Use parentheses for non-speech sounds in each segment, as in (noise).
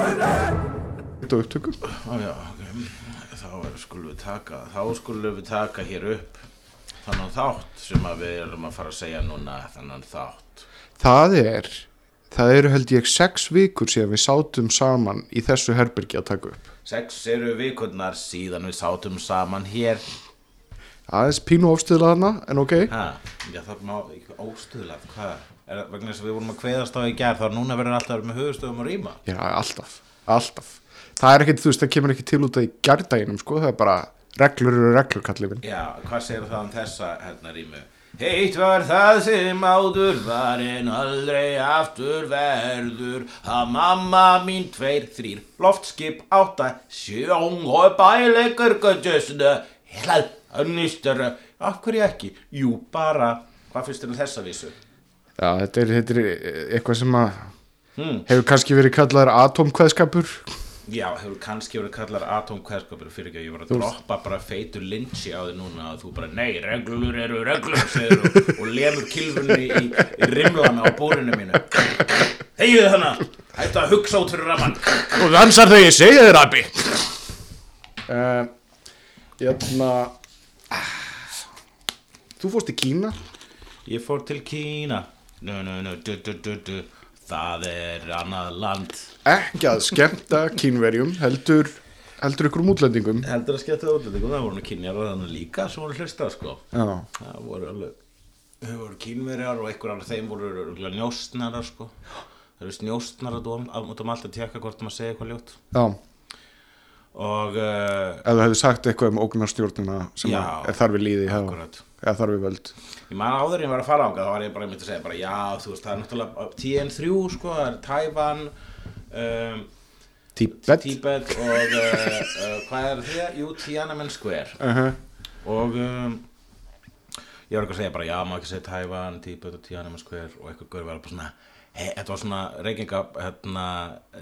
Þetta upptökum já, ok. Þá skulum við taka, þá skulum við taka hér upp þannig þátt sem við erum að fara að segja núna þannig þátt. Það er Það eru held ég sex vikur síðan við sátum saman í þessu herbyrgi að taka upp Sex eru vikurnar síðan við sátum saman hér. Aðeins pínu ofstuðlaðana en ok Ha, já það má ekki óstuðlað, hvað? Er vegna þess að við vorum að kveðast á í gerð þá núna verður alltaf með höfustöðum að rýma? Já, alltaf, alltaf Það er ekkit, þú veist, það kemur ekki til út af í gærdaginum sko, það er bara reglur eru reglur kallið minn Já, hvað segir það um þessa hérna rýmu? Heitt var það sem áður var en aldrei aftur verður að mamma mín tveir, þrýr, loftskip átta, sjón og bæleikur göttjösna, helal, nýstur, af hverju ekki? Jú, bara, hvað finnst þér um þessa vísu? Já, þetta er, þetta er eitthvað sem að Hmm. hefur kannski verið kallaður atomkveðskapur Já, hefur kannski verið kallar atomkveðskapur fyrir ekki að ég var að droppa bara feitur lynchi á þig núna og þú bara, nei, reglur eru reglur, segir og, og lemur kilfunni í, í rimlana á búrinu mínu. Þegiðu hana, hættu að hugsa út fyrir raman. Og dansar þegar ég segja þér abi uh, Jæna Þú fórst í Kína Ég fór til Kína, nö, nö, nö, du, du, du, du, það er annað land. ekki að skemmta kínverjum heldur, heldur ykkur um útlendingum. Heldur að skemmta útlendingum, það voru og þannig líka sem voru hlusta, sko. Það voru alveg Þau voru kínverjar og einhver af þeim voru njóstnarar sko. Það eru snjóstnarar og mútum alltaf að tjekka hvort maður segja eitthvað ljótt. Já Og uh, Ef þú hefði sagt eitthvað um ógnarstjórnina sem Já, er þar við líði eða þar við völd. Ég man áður ég var að fara ánga þá var ég bara einmitt að segja bara já þú veist það er náttúrulega TN3 sko það er Tævan um, Tíbet. Tíbet og uh, uh, hvað er því? Jú, Tiananmen Square. Uh -huh. og um, ég var eitthvað að segja bara já, maður ekki segja Tævan, Tíbet og Tiananmen Square og eitthvað gaur var bara svona þetta var svona reykinga hérna,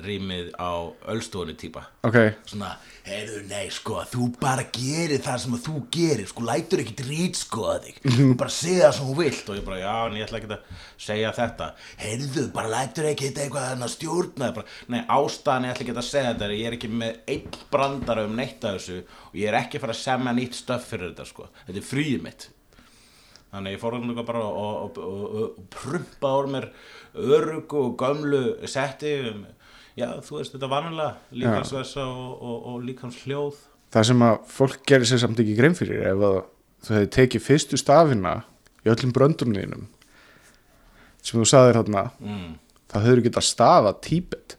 rýmið á ölstofunni típa. Ok, svona, heyrðu, nei, sko, þú bara gerir það sem þú gerir, sko, lætur ekki drít, sko, að þig, þú bara segja það sem þú vilt. Og ég bara, já, en ég ætla ekki að segja þetta, heyrðu, bara lætur ekki þetta eitthvað að stjórna, bara, nei, ástæðan ég ætla ekki að segja þetta, ég er ekki með einn brandara um neitt af þessu og ég er ekki að fara að semja nýtt stöff fyrir þetta, sko, þetta er fríið mitt Þannig að ég fór hann bara og, og, og, prumpa úr mér örugu og gömlu setti um, já, þú veist þetta vanalega líkansversa og, og, og líkanshljóð það sem að fólk gerir sér samt ekki grein fyrir ef að þú hefði tekið fyrstu stafina í öllum bröndunum þínum sem þú saðir þarna mm. það höfður getað stafa Tíbet.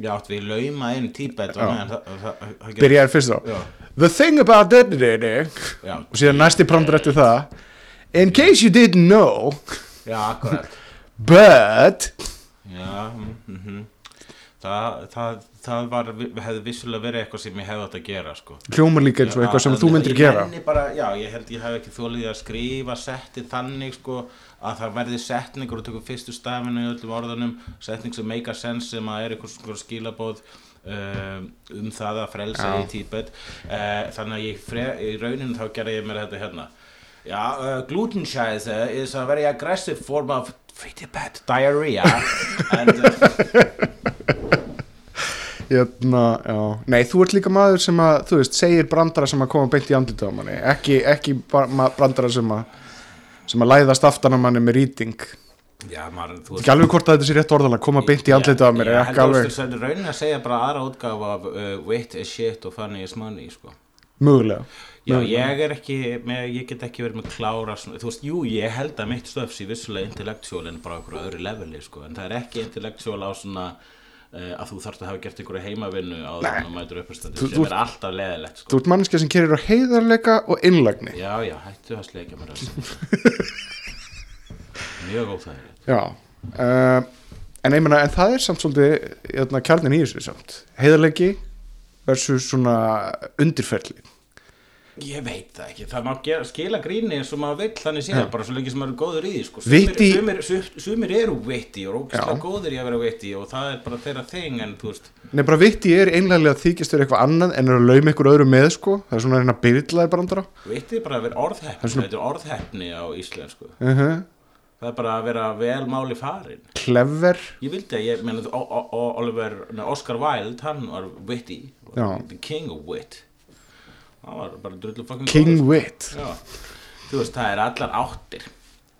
Já, áttu við lauma inn tíbet Byrjaðir fyrst á Já. The thing about that Já, og síðan næsti eftir það In case you didn't know já, But Já, mm -hmm. það, það, það var, hefði vissulega verið eitthvað sem ég hefði átt að gera sko. hljómar líka eins og eitthvað sem þú myndir ég gera bara, já, ég held ég hef ekki þólið að skrifa setti þannig sko að það verði setningur og tökum fyrstu stafinu í öllum orðunum setning sem make a sense sem að er eitthvað skilabóð um, um það að frelsa Já. í tíbet uh, þannig að ég fre, í rauninu þá gerði ég mér þetta hérna Já, uh, gluten scheiße is a very aggressive form of pretty bad diarrhea (laughs) and uh, Jötna, já. Nei, þú ert líka maður sem að, þú veist, segir brandara sem að koma beint í andlitið á manni ekki, ekki brandara sem að sem að læðast aftan að manni með rýting Já, maður, þú ekki alveg hvort að þetta sé rétt orðalega koma beint í andlitið á mér Ég er held ekki að alveg þú veist, raunin að segja bara aðra útgáfa af uh, wit is shit og funny is money sko. Mögulega. Já, ég er ekki, ég get ekki verið með klára þú veist, jú, ég held að mitt stöfs í vissulega intellectual en bara okkur öðru leveli, sko, en það er ekki intellectual á svona uh, að þú þarft að hafa gert einhverju heimavinnu á það og mætur uppastandi Þú- sem er alltaf leðilegt sko. Þú ert manneskja sem kerir á heiðarleika og innlagni já, já, hættu að sleikja mér (laughs) mjög óþægilegt. Já uh, En ég meina, en það er samt svolítið jötna, kjarnin í þessu samt. Heiðarleiki versus svona undirferli Ég veit það ekki, það má gera, skila gríni eins og maður vill þannig séð, bara svo lengi sem maður er góður í því sko. Witty- sumir, sumir, sum- sumir eru vitti og rókislega Já. góður í að vera vitti og það er bara þeirra þing en þú veist, Nei, bara vitti er einlega að þykist þér eitthvað annað en er að lauma ykkur öðru með, sko Það er svona að reyna að byrlaði brandara vitti er bara að vera er svona- þetta er orðheppni á íslensku, uh -huh. það er bara að vera vel máli farin. Clever Ég vildi að ég, menn, Oliver, nei, Oscar Wilde, hann var the king of wit, hann var bara drullu fucking King Wit. Já. Þú veist, það er allar áttir,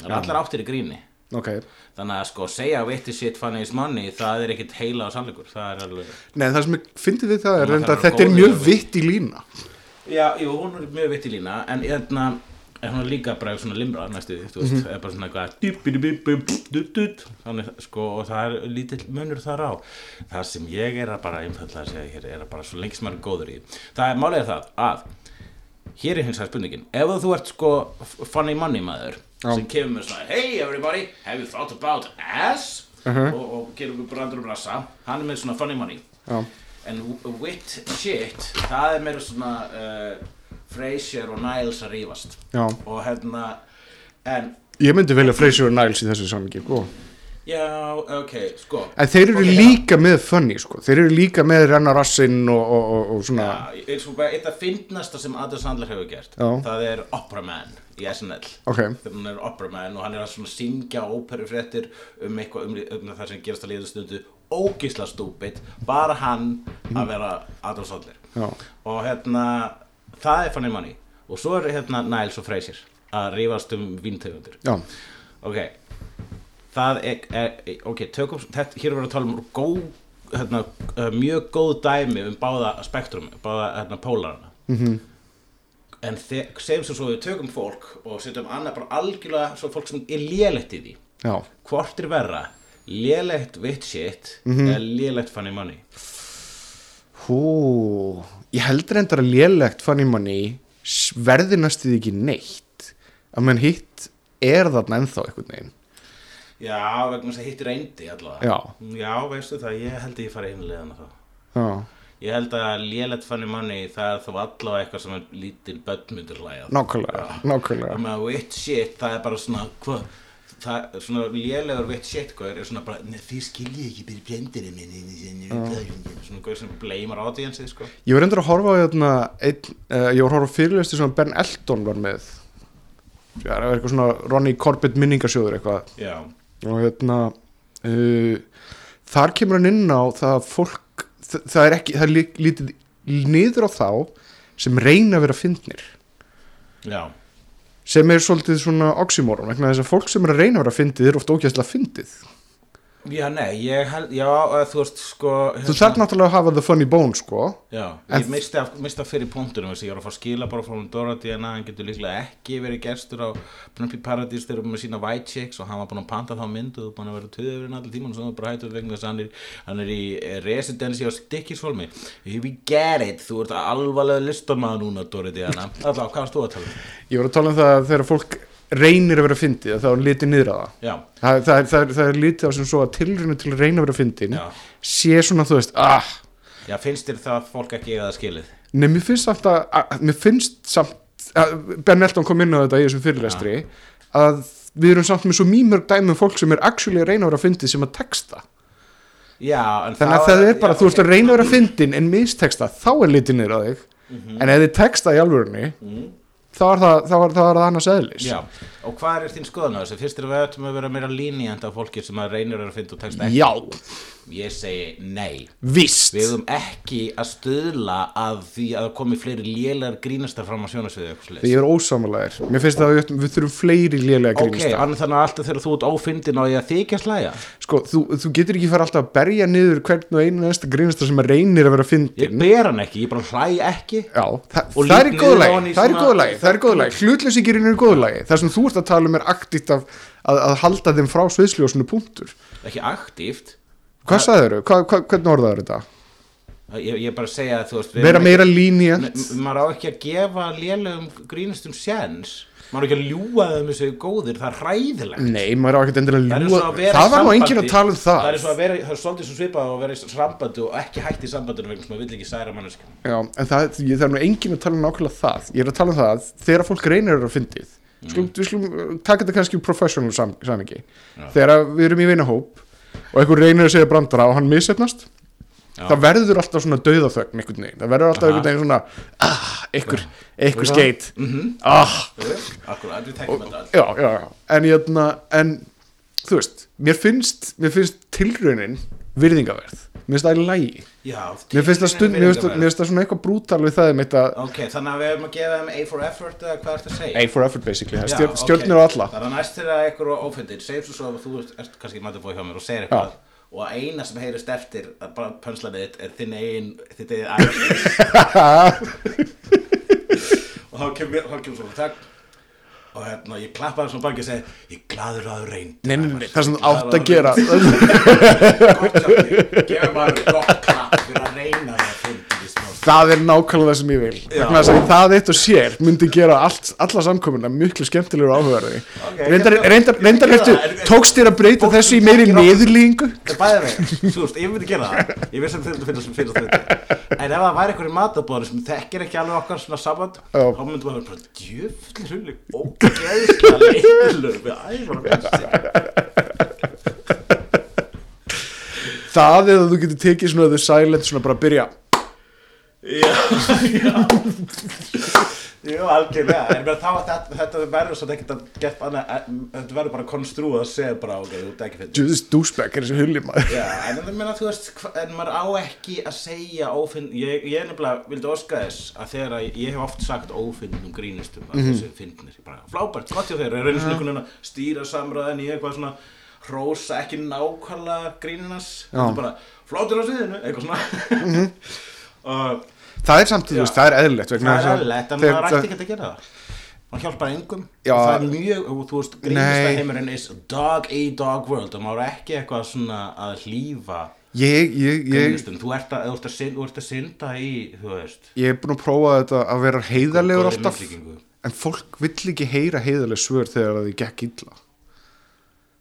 það er allar áttir í gríni. Ok. Þannig að sko segja witty shit funny is money það er ekkit heila og sannleikur. Það er alveg Nei, það sem ég fyndi við það er reynda að að þetta er mjög vitt í lína. Já, jú, hún er mjög vitt í lína en hérna er hún er líka bara svona limra næstu því, þú veist, Mhm. er bara svona eitthvað þannig sko og það er lítill munur þar á það sem ég er að bara einfallega að segja hér er að bara svo lengi sem maður er góður í það er er það að hér er hins vegar spurningin ef þú ert sko funny money maður Já. sem kemur með svona hey everybody, have you thought about ass Mhm. og, og gerir við brandur um rassa hann er með svona funny money Já, en wit shit það er meira svona uh, Frasier og Niles að rífast. Já. Og hérna en Ég myndi velja Fraser og Niles í þessu sammingi, sko. Já, ok, sko. En þeir eru Ok, líka með funny, sko. Þeir eru líka með renna rassinn og, og, og, og svona Já, og bara eitt af fyndnasta sem Adam Sandler hefur gert Já. það er Opera Man í SNL Ok, þegar hann er Opera Man og hann er að syngja óperufréttir um eitthvað um, um það sem gerast að liða stundu ógisla stúpid, bara hann að vera Adam Sandler. Og hérna það er funny money. Og svo er hérna Niles og Frasier að rífast um víntegundir. Já. Ok það er, er ok, tökum þetta, hér er verið að tala um góð hérna, uh, mjög góð dæmi um báða spektrum, báða hérna, pólarana. Mhm. en þe- segjum sem svo við tökum fólk og setjum annað bara algjörlega svo fólk sem er lélegt í því. Já, hvort er verra lélegt vitt shit Mhm. eða lélegt funny money? Hú Ég heldur endar að lélegt funny money verði næstuð ekki neitt. Að menn hitt er þarna ennþá einhvern veginn. Já, vegna þess að hitt reyndi allavega. Já. já, veistu það, ég held að ég fari einlega þá. Já, Ég held að lélegt funny money það er þó allavega eitthvað sem er lítil börn myndir hlæja. Nákvæmlega, nákvæmlega. Það er bara svona hvað það er svona lélegur wit shit er svona bara "Nei, þið skiljið ekki byrja blendirinn minni svona hvað sem bleimar audience sko. Ég var endur að horfa á hérna, einn, uh, ég var að horfa á fyrirlesti sem Ben Elton var með. Það var eitthvað svona Ronny Corbett minningarsjóður eitthvað. Já, og hérna uh, þar kemur hann inn á það að fólk það, er ekki, það er lí- lítið niður á þá sem reyna að vera fyndnir. Já, sem er svolítið svona oxymoron vegna þess að fólk sem er að reyna að vera fyndið er oft ógæslega fyndið já, nei ég held, já, að þú veist sko þú þarf náttúrulega að hafa the funny bone sko. Já, ég misti af, misti af fyrir punktunum þess að ég var að fá skila bara frá hún Dorothy en að hann getur líklega ekki verið gestur á Pumpy Paradise þegar erum með sína White Chicks og hann var búinn að panta þá myndu og búinn að vera töðurinn allir tíman og svo bara hættur vegna þess að hann er, hann er í eh, residency á Stikkisholmi We get it, þú ert alvarlega listamæður núna Dorothy að Allá, hvað varst þú að tala um? ég var að tala um það að þegar fólk reynir að vera fyndið að þá er litið niður á það. Já, það, það, það, er, það er litið á sem svo að tilrinu til að reyna að vera fyndin já, sé svona þú veist ah, já, finnst þér það fólk ekki eiga það skilið? Nei, mér finnst samt að, að mér finnst samt að Ben Elton kom inn á þetta í þessum fyrirlestri að við erum samt með svo mýmörg dæmi um fólk sem er actually að reyna að vera fyndið sem að texta. Já, þannig að það er bara, já, þú ert að reyna að vera fyndin en misteksta, þá er litið niður á þig. En ef þið texta í alvörunni er það, þá er, þá er það annars eðlis. Já, og hvað er þín skoðan á þessu? Fyrst er við ættum að vera meira línjant af fólki sem að reynir að finna og texta ekki? Já, Ég segi nei. Víst. Við höfum ekki að stuðla að því að komi fleiri lélegar grínastar fram á sjónasviði eitthvað Ég slags. er ósamlega Mér finnst að við, við þurfum fleiri lélega Ok, grínista annað þannig að alltaf þegar þú ert ófindin á ég að þykja slæja? Sko, þú, þú getur ekki fara alltaf að berja niður hvern og einu næsta grínista sem að reynir að vera Ég fyndin ber hann ekki, ég bara hlæ ekki. Já, það, það er í Það er í það er er Það sem ert að tala um er aktíft af að, að halda þeim frá sviðsljósinu punktur. Ekki aktíft. Hvað sagður þau? Hvernig orðaður þetta? ég, er bara að segja að þú veist Vera meira ekki- línjant M- maður á ekki að gefa lélegum grínustum sjens maður á ekki að ljúga þeim þessu góðir, það er hræðilegt. Nei, maður á endilega Það er að að vera Það í var nú enginn að tala um það. Það er svo vera, það er svolítið svo svipað að vera í sambandi og ekki hægt í sambandinu vegna sem maður vill ekki særa manneskjum Já, en það, ég, það er nú enginn að tala um nákvæmlega það. Ég er að tala um það þegar fólk reynir að fyndið skulum, Við skulum uh, taka þetta kannski úr professional sam, samingi Þegar að við erum í vinahóp og einhver reynir að segja brandara og hann missetnast Já. það verður alltaf svona dauðaþögn einhvern veginn, það verður alltaf Aha. einhvern veginn svona ah, einhver, einhver Já. skeit Mhm. ah, Akkurat, við tekjum þetta. allt já, já, já. En, jötna, en þú veist mér finnst, mér finnst tilraunin virðingaverð, mér finnst það í lægi Já, mér finnst það stund, mér finnst það- svona eitthvað brútal við það með þetta Ok, þannig að við erum að gefa þeim A for effort eða hvað ertu að segja? A for effort basically, er Já, stjörn, ok. stjörnir á alla. Það er næst til að einhver og ófyndir segir svo svo að þú ert- kannski mætið búið hjá mér og segir eitthvað. Og að eina sem heyrist eftir að bara pönslanið þitt er þinn eigin þitt eigin ægis (laughs) og þá kemur þá kemur svona takk og hérna ég klappa það svona bara ekki og segi ég glaður að þú reynd nei, nei, nei, það sem þú átt að gera. (laughs) gott hjá þér. Gefur maður gott klapp fyrir að reyna það að fyndi í smá það er nákvæmlega það sem ég vil. Að það eitt og sér myndi gera allt, alla samkomuna miklu skemmtilegur og áhugaverði Ok, reyndar, ertu, ég- tókst þér að breyta þessu í meiri er niðurlýingu Það er bæðið mig, þú veist, ég myndi gera það. Ég veist að þetta finnst sem finnst þetta En ef það væri einhverju matabóður sem þekkir ekki alveg okkar svona samband Já. þá myndi maður bara djöfli hulli ógeðslega leilur við þessi. Það eða þú getur tekið svona the silent svona bara að byrja Já, já. Jú, algjörlega. En þá að þetta, þetta verður svo ekkert að gett annað en- Þetta verður bara konstrúð að segja bara ok, þú ert ekki fyrir Judas douchebag er þessi hulli maður. Já, en það meina, þú veist, en maður á ekki að segja ófinn, ég, ég nefnilega vildi óska þess að þegar að ég hef oft sagt ófinnum grínistum að þessi finnir, ég bara, flábært, gott hjá þeir, er einu svona einhvern veginn að stýra samræðin í eitthvað svona hrósa ekki nákvæmlega gríninas, þetta er bara, flótur á sviðinu, eitthvað svona, (laughs) og það er samt, þú Já. veist, það er eðlilegt það er eðlilegt, en þegar- maður ætti ekki að gera það. Það hjálpar engum Já. það er mjög, og þú veist, grínista Nei. heimurinn is dog eat dog world og maður er ekki eitthvað svona að hlýfa ég, ég, ég, þú ert að, þú ert að, synda, þú ert að synda í, þú veist ég er búin að prófa þetta að vera heiðarlegur alltaf en fólk vill ekki heyra heiðarleg svör þegar það gekk illa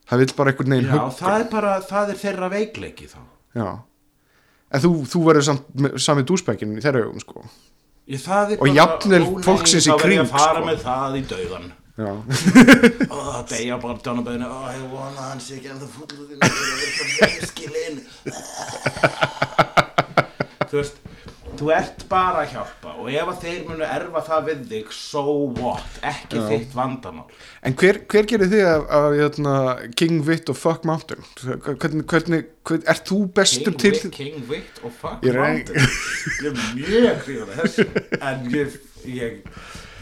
það vill bara einhvern veginn Já, hugga það er bara, það er þeirra veikleiki þá Já. En þú, þú verður samt með- sami dúsbækinn í þeirra augum sko Ég, Og jafnvel fólksins í Þá verð ég kring, að fara sko. með það í dauðan. Ó, það deyja bara dánabæðinu Ó, ég vona sé ekki þinn Það skilinn (laughs) Þú veist Þú ert bara að hjálpa og ef að þeir munu erfa það við þig so what, ekki þitt vandamál. En hver, hver gerir þig af, af jötna, King Vitt og Fuck Mountain? Hvernig, hvernig, hvern, er þú bestur King, til Vitt, King Vitt og fuck Ég Mountain? Ég er mjög hrifur af þessu En ég, ég,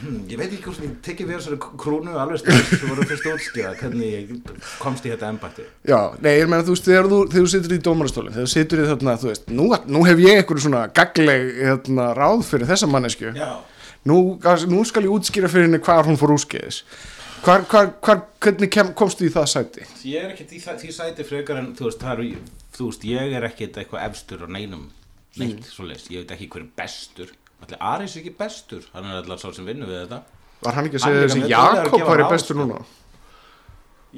ég veit ekki hvort ég tekið við þessari krúnu alveg stund Þú voru fyrst útskýða hvernig ég komst í þetta embætti Já, nei, ég meina, þú veist, þegar þú, þegar þú situr í dómarastólinn, þegar þú situr í þarna, þú veist, nú, nú hef ég einhverju svona gagleg hérna, ráð fyrir þessa mannesku. Nú, nú skal ég útskýra fyrir henni hvar hún fór úrskeiðis. Hvar, hvar, hvar, hvernig kem, komstu í það sæti? ég er ekkert í það, því sæti frekar en þú veist, það eru, þú veist, ég er ekkert eitthvað efstur á neinum neitt, mm. Er Allir Aris er ekki bestur, hann er allar sá sem vinnur við þetta Var hann ekki að segja þessi Jakob ráð, bestur sko. núna?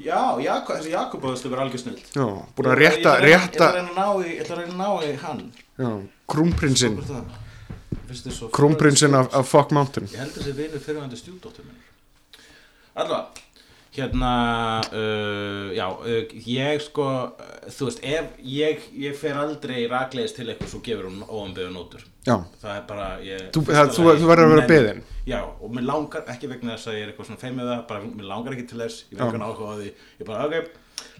Já, Jakob, þessi Jakob vera algjör snill Já, búin að rétta, Ég ætla rétta, að reyna að ná í- ég ætla að reyna að ná í hann já, krúmprinsinn, krúmprinsinn af, Fuck Mountain. Ég held að þessi vinur fyrirvændi stjúdóttur minn Allavega Hérna, uh, já, uh, ég sko, uh, þú veist, ef ég, ég fer aldrei rakleiðis til eitthvað svo gefur hún óanbyggðu nótur. Já, Það er bara, ég... Þú- það- þú- þú verður að vera beðinn. Já, og mér langar, ekki vegna þess að ég er eitthvað svona feimið það, bara mér langar ekki til þess, ég veit ekki áhuga á því, ég bara, ok,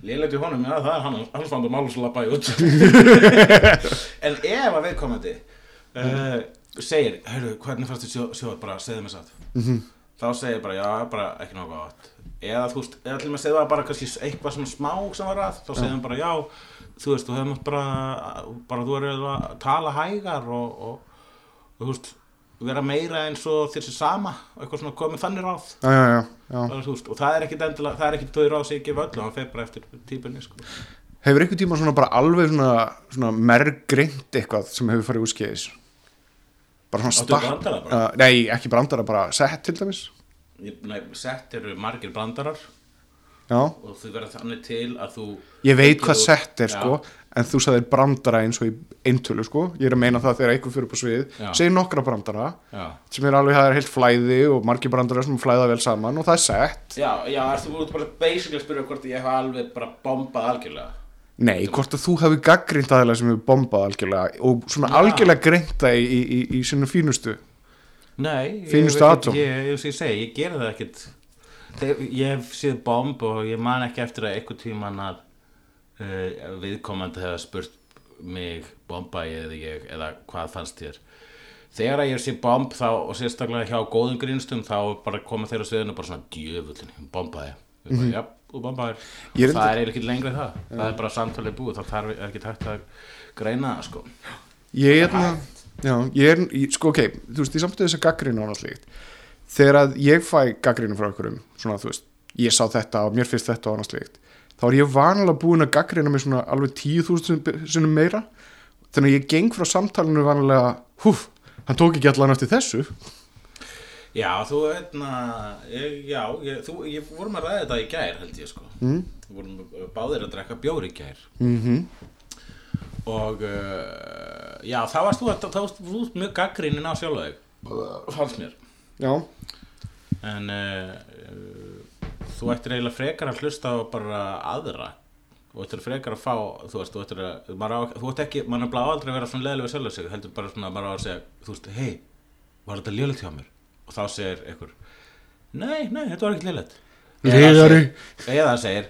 lélægt í honum, já, það er hann, hann fann það málu svo labba í út. (laughs) en ef að viðkomandi uh, segir, heyrðu, hvernig fannst sjó, sjóð, bara segðu mér satt, -hmm. þá segir bara, já, bara ekki átt. Eða þú veist, eða til og með segðu það bara kannski eitthvað svona smá sem var að, þá hann bara, já, þú veist, þú hefum bara, bara þú er að tala hægar og, og, og þú veist, vera meira eins og þessi sama, eitthvað svona komið þannig ráð. já, já, já, þú veist, og það er ekkit endilega, það er ekkit þau ráð sem ég gef öllu, hann fer bara eftir típunni, sko. hefur einhvern tíma svona bara alveg svona, svona mergreint eitthvað sem hefur farið úr skeiðis bara svona bara? uh, nei, ekki brandara, bara sett til dæmis sett eru margir brandarar. Já, og þau verða þannig til að þú ég veit hvað úr- sett er Já. sko en þú sagðir brandara eins og í eintölu sko. Ég er að meina það þegar einhver fyrir upp á svið. Segir nokkra brandara Já, sem er alveg, það er heilt flæði og margir brandara sem flæða vel saman og það er sett. Já, já ertu út bara basically að spyrja hvort ég hef alveg bara bombað algjörlega. Nei, hvort að þú hafi gaggrind aðeila sem hefur bombað algjörlega og svona algjörlega greint það í, í, í, í sinni fínustu Nei, ég, ég, ég, ég gera það ekkert. Ég hef séð bomb og ég man ekki eftir að eitthvað tíman að uh, viðkomandi hefða spurt mig bomba ég eða ég eða hvað fannst þér? Þegar að ég sé bomb þá og sérstaklega hjá góðum grínstum þá bara koma þeirra sviðinu bara svona djöfullin, bombaði. Já, þú bombaðir. Ég er það er eiginlega ekki lengra en það það er bara samtalið búið, þá þarf ekki hægt að greina það sko. Ég er hérna Já, ég er, ég, sko ok, þú veist, ég samt þess að gaggrinu og líkt þegar að ég fæ gaggrinu frá okkurum svona þú veist, ég sá þetta og mér finnst þetta og líkt, þá er ég vanalega búin að gaggrina mig svona alveg tíu þúsund sinnum meira, þannig að ég geng frá samtalinu vanalega, húf hann tók ekki allan eftir þessu. Já, þú veitna, ég, já, ég, þú, ég vorum að ræða þetta í gær held ég sko. Mm. Vorum báðir að drekka bjóri í gær. Mm Og uh, já, þá varst þú, þá varst þú mjög gaggrínin á sjálfa þig Fannst mér Já, En uh, uh, þú ættir eiginlega frekar að hlusta á bara aðra Þú ættir frekar að fá, þú veist, þú ættir að, á, þú ættir ekki, maður er bara aldrei að vera svona leðilega við sjálfa sig Heldur bara svona, á að segja, þú veist, hei, var þetta lélegt hjá mér? Og þá segir einhver, nei, nei, þetta var lélegt Leiðari. Eða hann segir,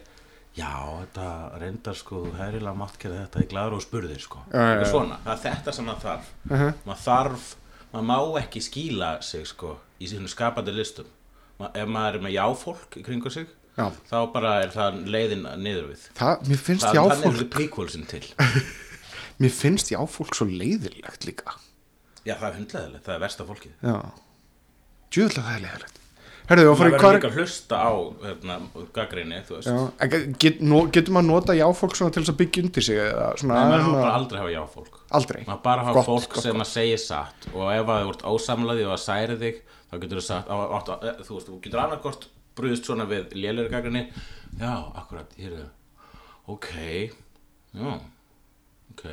já, þetta reyndar sko, þú hefðilega mátt gera þetta í gladur og spurðir sko. Já, já, svona, það er þetta sem maður þarf. Uh maður þarf, maður má ekki skýla sig sko í sínum skapandi listum. Ma, ef maður er með jáfólk í kringu sig já. þá bara er það leiðin niður við. Það, mér finnst það, þannig jáfólk er það prequelsin til. (laughs) Mér finnst jáfólk svo leiðilegt líka. Já það er hundleðilegt, það er versta fólkið. Já. Djúðlega það er leiðilegt Herðu, maður verður líka að hlusta á hérna, gaggrinni, get, getur maður nota jáfólk til þess að byggja undir sig eða svona, Nei, maður svona bara aldrei hafa jáfólk. Aldrei. Maður bara hafa Gott, fólk gott, sem að segja satt. Og ef að þú ert ósamlaði og að særi þig þá getur þú sagt, á, átt, á, þú veist, þú getur annarkort brúðist svona við lélæri gaggrinni já, akkurat, hér er ok, já. Ok,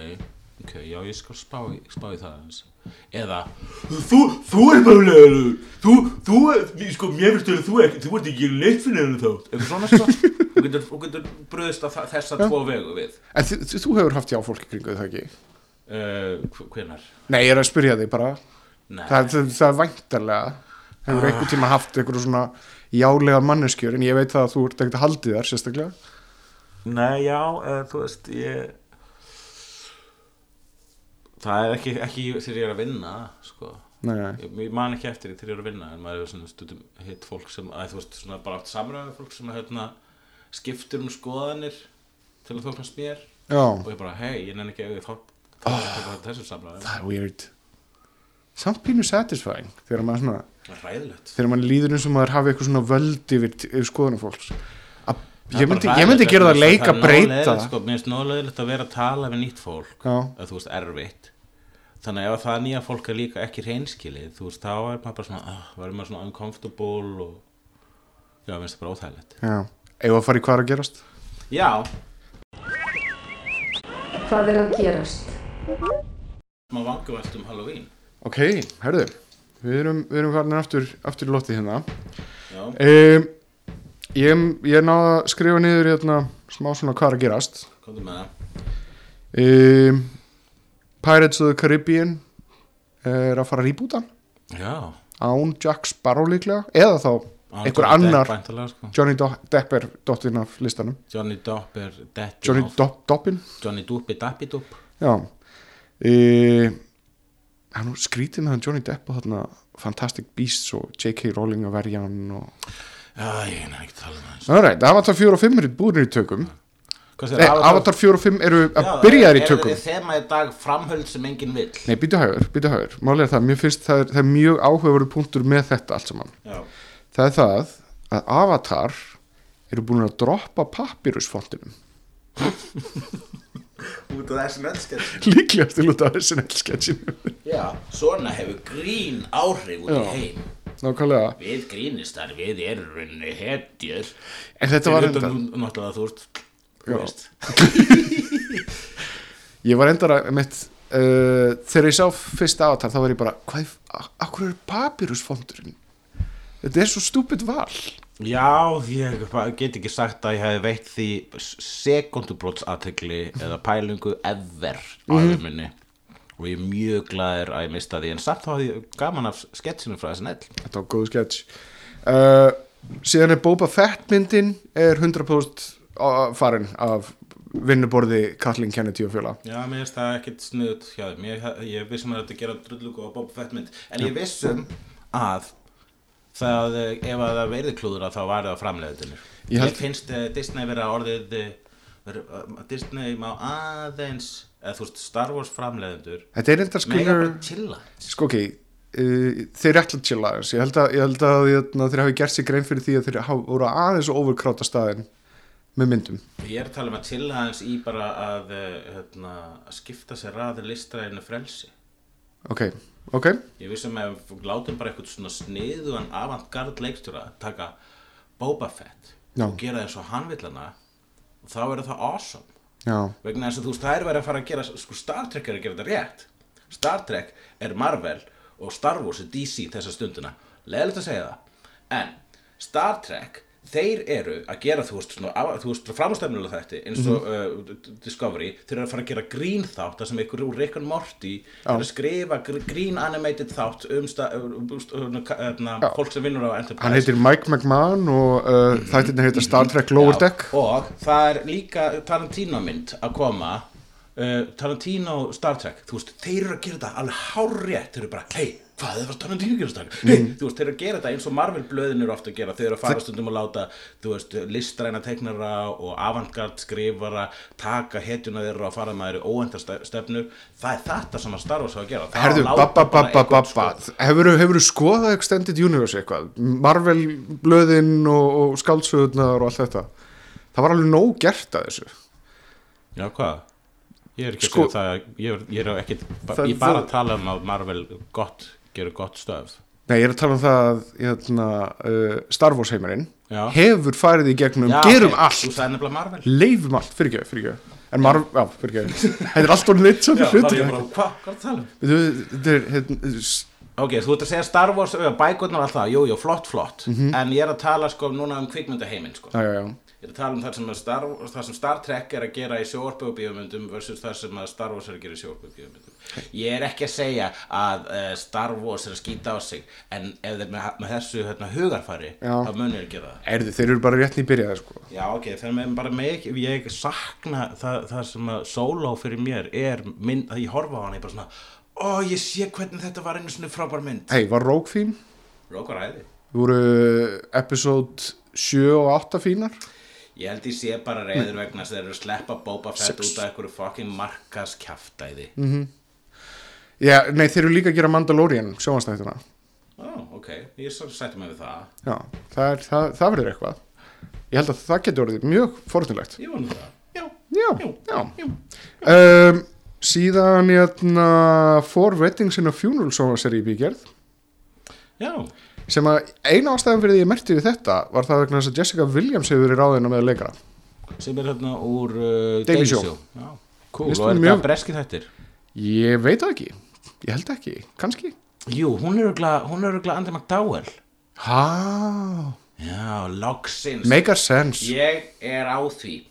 ok, já, ég skal spá í, spá í það aðeins. Eða þú, þú er bara lélæri þú, þú, sko, mér finnst þú þú ekki, þú ert ekki neitt fyrir henni þá eitthvað svona sko. Þú getur, þú getur brúðist á þa- þessa tvo vegu við. En þú, þú- hefur haft jáfólk í kringu það ekki? Uh, hvenar? Nei, ég er að spyrja þig bara. Nei. Það, það, það er væntarlega Hefur Ah. einhvern tíma haft einhverju svona jálega manneskjör en ég veit það að þú ert ekkert að haldið þar sérstaklega. Nei, já, uh, þú veist, ég Það er ekki, ekki þegar ég er að vinna, sko. Ég, ég man ekki eftir því þegar ég er að vinna en maður hefur svona stundum hitt fólk sem að þú veist, svona bara átt samræðu fólk sem hérna skiptir um skoðanir til að þóknast mér. Já, og ég bara, hei, ég nenni ekki að þá þá er þetta þessu samræðu það er weird. Samt pínu satisfying þegar maður svona er þegar maður líður eins og maður hafi eitthvað svona völd yfir, skoðunum fólks. er ég, myndi, ég myndi gera það leika að breyta það nóg leiðilegt, sko, Mér finnst nóleðilegt að vera að tala við nýtt fólk Já. að þú veist, erfitt. Þannig að ef það nýja fólk er líka ekki reynskilið þú veist, þá er maður bara svona uh, verður maður svona uncomfortable og já, mér finnst það bara óþægilegt. Við að fara í hvað að gerast? Já, Hvað er að gerast? maður vangavelt um Halloween? Ok, herðu, við erum, við erum farin aftur, aftur í lottið hérna. Já, um, ég, ég náða að skrifa niður hérna smá svona hvað er að gerast. Komdu með það. Um, Pirates of the Caribbean er að fara að rýbúta Já, án Jack Sparrow líklega eða þá Án einhver Johnny annar Depp sko. Johnny Depp er dottinn af listanum. Johnny Depp er Johnny Doppin. Johnny Duppi Dappi Dupp Já. E, hann er skrítið með hann Johnny Depp og þarna Fantastic Beasts og J.K. Rowling að verja hann og... Já, ég er ekki að tala um það. Alright, Avatar 4 og 5 eru búinir í tökum. Hvað Nei, Avatar? 4 og 5 eru að byrja þær í tökum. Er þema í dag framhöld sem enginn vill. Nei, býtu hægur, býtu hægur. Málið er það, mér finnst það er, það er mjög áhugaverðu punktur með þetta allt saman. Já, Það er það að Avatar eru búin að droppa pappirusfontinum (laughs) út af öllsketch líklegast til út af SNL sketchinu. Já, svona hefur grín áhrif út í heim nákvæmlega. Við grínistar, við erum rauninni hetjur. En þetta var enda Náttúrulega þú ert Þú veist. (laughs) Ég var enda að mitt uh, þegar ég sá fyrsta avatar þá var ég bara hvað, akkur er papyrusfondurinn þetta er svo stúpid val. Já, ég get ekki sagt að ég hef veitt því sekundubróts aðtegli eða pælingu ever á mm minni og ég er mjög glaður að ég mista því en samt þá hafði ég gaman af sketsinu frá SNL þetta var góð sketch. Uh, síðan er Boba Fett myndin er 100% á- farin af vinnuborði Kathleen Kennedy og fjöla Já, mér finnst það ekkert snuð hjá þeim. Ég, ég vissum að þetta gera drullugu á Boba Fett mynd. En ég vissum að það, eh, ef að það verði klúður að þá var það framleiðunir Ég ég, held- finnst uh, Disney vera orðið uh, vera, uh, Disney má aðeins eða þú veist Star Wars framleiðundur þetta er mega skilur sko ok uh, þeir eru alltaf chilla aðeins ég held að, ég held að jötna, þeir hafi gert sér grein fyrir því að þeir hafa voru aðeins og overkráta staðin með myndum. Ég er að tala um að chilla aðeins í bara að, uh, hérna, að skipta sér raður listræðinu frelsi. Ok, ok, Ég vissum að látum bara eitthvað svona sniðugan avantgard leikstjóra taka Boba Fett Já. og gera eins og hann vill hana og þá verður það awesome já. Vegna þess að þú veist, það er verið að fara að gera sko Star Trek er að gera þetta rétt. Star Trek er Marvel og Star Wars er DC þessa stundina. Leðilegt að segja það. En Star Trek þeir eru að gera þú veist, veist framstæfnulega þetta eins og uh, Discovery þeir eru að fara að gera grín þátt það sem einhver úr Rick and Morty er að skrifa gr- grín animated þátt um, Já. fólk sem vinnur á Enterprise. Hann heitir Mike McMahon og uh, þættirna heitir Star Trek Lower Já, Deck. Og það er líka Tarantino mynd að koma uh, Tarantino Star Trek. Þú veist, þeir eru að gera þetta alveg hárrétt þeir eru bara, hei, hvað er það að gera Star Trek hey, þú veist, þeir eru að gera þetta eins og Marvel blöðin eru ofta að gera, þeir eru að fara stundum að láta þú veist, listræna teiknara og avantgard skrifara taka hetjuna þeirra og fara með þeirri óendar stefnur, það er þetta sem að Star Wars á að gera. Það Herðu, babba, babba, babba Hefur þú skoðað Extended Universe eitthvað? Marvel blöðin og, og skáldsöðunar og allt þetta? Það var alveg nóg gert að þessu. Já, hvað? Ég er ekki Sko- að segja það, ég er, ég er ekki, ég bara að tala um að Marvel gott, gerur gott stöð. Nei, ég er að tala um það að hérna, uh, Star Wars heimarinn hefur farið í gegnum, Já, gerum ok, allt. leifum allt, fyrir ekki, fyrir ekki. En Marvel, já, fyrir ekki. Þetta er allt orðin eitt svona bara, hvað, hvað það að tala um? Hérna, Ok, þú ert að segja Star Wars, bækurnar og allt það, jú, jú, flott, flott. En ég er að tala sko núna um kvikmyndaheiminn, sko. já, já, já. Ég er að tala um það sem, Star, það sem Star Trek er að gera í bíómyndum versus það sem Star Wars er að gera í bíómyndum. Ég er ekki að segja að uh, Star Wars er að skýta á sig, en ef þeir með, með þessu hérna, hugarfari, Já. þá munir að gera það. Erðu, þeir eru bara rétt nýbyrjaði, sko Já, ok, þegar með bara mig, ég sakna það, það sem að solo fyrir mér er mynd, að ég horfa á hana, ég bara svona, ó, ég sé hvernig þetta var einu svona frábær mynd. Hei, var Rogue fín? Rókar æði. Voru episode 7 og 8 fínar? Ég held ég sé bara reyður vegna að þeir eru að sleppa Boba Fett út af einhverju fucking markas kjaftaði. Mm. Já, nei, þeir eru líka að gera Mandalorian, sjónvastættuna Ó, ok, ég sætti mig við það. Já, það, er, það, það verður eitthvað Ég held að það getur orðið mjög forðunlegt Ég vonu það. Já, Já, Jú, já jú. um, Síðan hérna Four Weddings in a Funeral sjónvastæri í bígerð já, sem að eina ástæðan fyrir því ég merti við þetta var það vegna þess að Jessica Williams hefur verið ráðina með að leika sem er hérna úr uh, Daily Show. Show. Já, cool, og er mjög- breski þettir? Ég veit það ekki, ég held ekki, kannski Jú, hún er örgla Andy McDowell. Há, Já, loksins. make a sense Ég er á því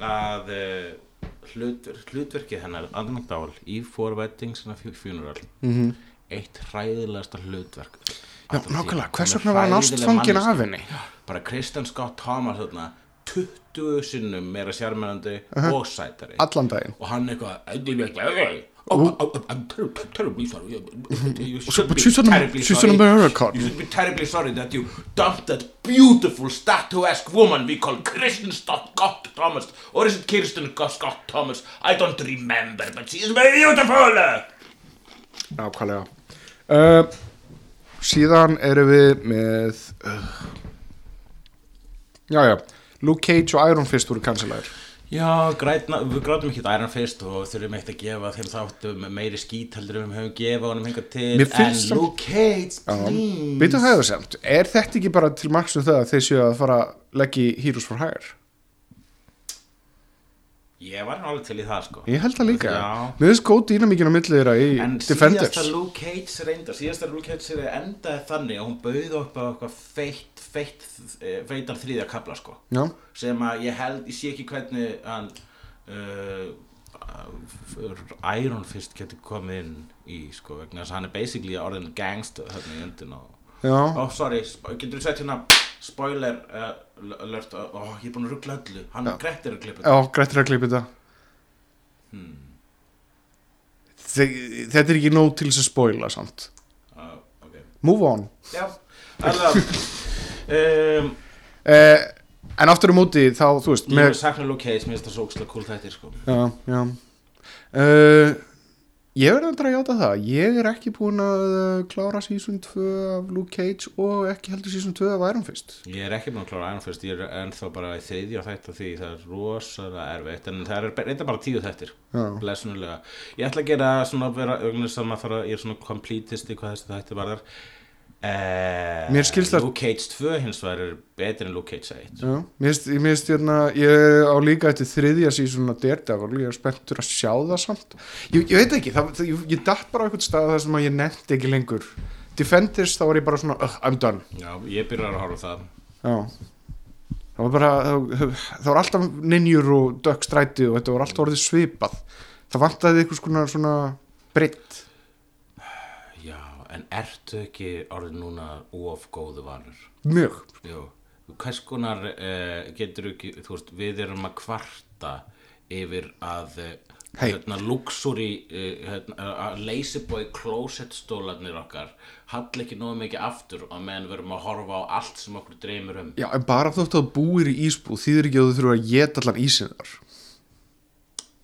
að uh, hlut, hlutverkið hennar Andy McDowell í Four Weddings and a Fu- Funeral -hmm. eitt hræðilegasta hlutverk Já, nákvæmlega, hvers er vegna var hann hræðileg ástfangin manneskja. af henni? bara Kristen Scott Thomas þarna 20 sinnum meira sjarmerandi og sætari Allan daginn og hann eitthvað "Hey, Oh, oh, oh, I'm ter ter terribly sorry. You should but be she's an- terribly she's sorry. an American. You should be terribly sorry that you dumped that beautiful statuesque woman we call Kristen Scott Thomas. Or is it Kirsten Scott Thomas? I don't remember, but she is very beautiful. Nákvæmlega uh, Síðan erum við með uh, Já, já Luke Cage og Iron Fist voru kansilegar Já, grætna, við grátum ekki Iron Fist og þurfum eitt að gefa þeim þáttum meiri skít heldur en við höfum gefa honum hingað til. En samt- Luke Cage, please. Býtum það hefur semt, er þetta ekki bara til marks um það að þeir séu að fara að leggja í Heroes for Hire? Ég var nú alveg til í það sko. Ég held það líka. Mér finnst góð dýnamíkin á milli þeirra í En Defenders. síðasta Luke Cage reyndar, síðasta Luke Cage reyndar endaði þannig að hún bauð upp á eitthvað feitt, feitt, eh, feitar þriðja kapla sko. Já, sem að ég held, ég sé ekki hvernig hann uh, Iron Fist getur komið inn í sko vegna þess að hann er basically orðin gangster hérna í öndin og Ó, sorry, getur þú sett hérna spoiler uh, alert, uh, ég er búin að ruggla öllu. Hann Já. grettir að klippa já, grættir að klippa þetta. Hmm. Þe Þetta er ekki nóg til þess að spoila samt. Uh, ok, Move on. Já alveg (laughs) um, eh, En aftur á móti þá, þú veist ég með, er sakna Luke Cage, mér finnst það svo ógstlega cool þættir sko. Já, já. Uh, Ég verður að játa það. Ég er ekki búin að uh, klára season 2 af Luke Cage og ekki heldur season 2 af Iron Fist. Ég er ekki búin að klára Iron Fist, ég er ennþá bara í þriðja þætt af því. Það er rosalega erfitt en það er reynda bara tíu þættir Já. blessunulega. Ég ætla að gera svona vera að maður þarf að ég er svona completisti hvað þessi þætti varðar. eh, Mér skilst að- Luke Cage 2 hins vegar er betri en Luke Cage 1 Já, mér finnst, hérna, ég á líka eftir þriðja sísón að Daredevil, ég er spenntur að sjá það samt. Ég, ég veit ekki, það, það, ég, ég datt bara á einhvern stað þar sem að ég nefndi ekki lengur. Defenders, þá var ég bara svona, uh, I'm done. Já, ég byrjar að horfa það Já. Það var bara, það, það var alltaf ninjur og dökk stræti og þetta var alltaf orðið svipað. Það vantaði einhvers konar svona breytt. En ertu ekki orðið núna of góðu vanur? Mjög. Jú, hvers konar uh, getur ekki, þú veist, við erum að kvarta yfir að uh, Hey. hérna, luxury uh, hérna, að lazyboy closet stólarnir okkar hall ekki nógu mikið aftur á meðan við erum að horfa á allt sem okkur dreymir um Já, en bara þótt að búir í ísbúð, þýðir ekki að þú þurfa að geta allan ísinn þar.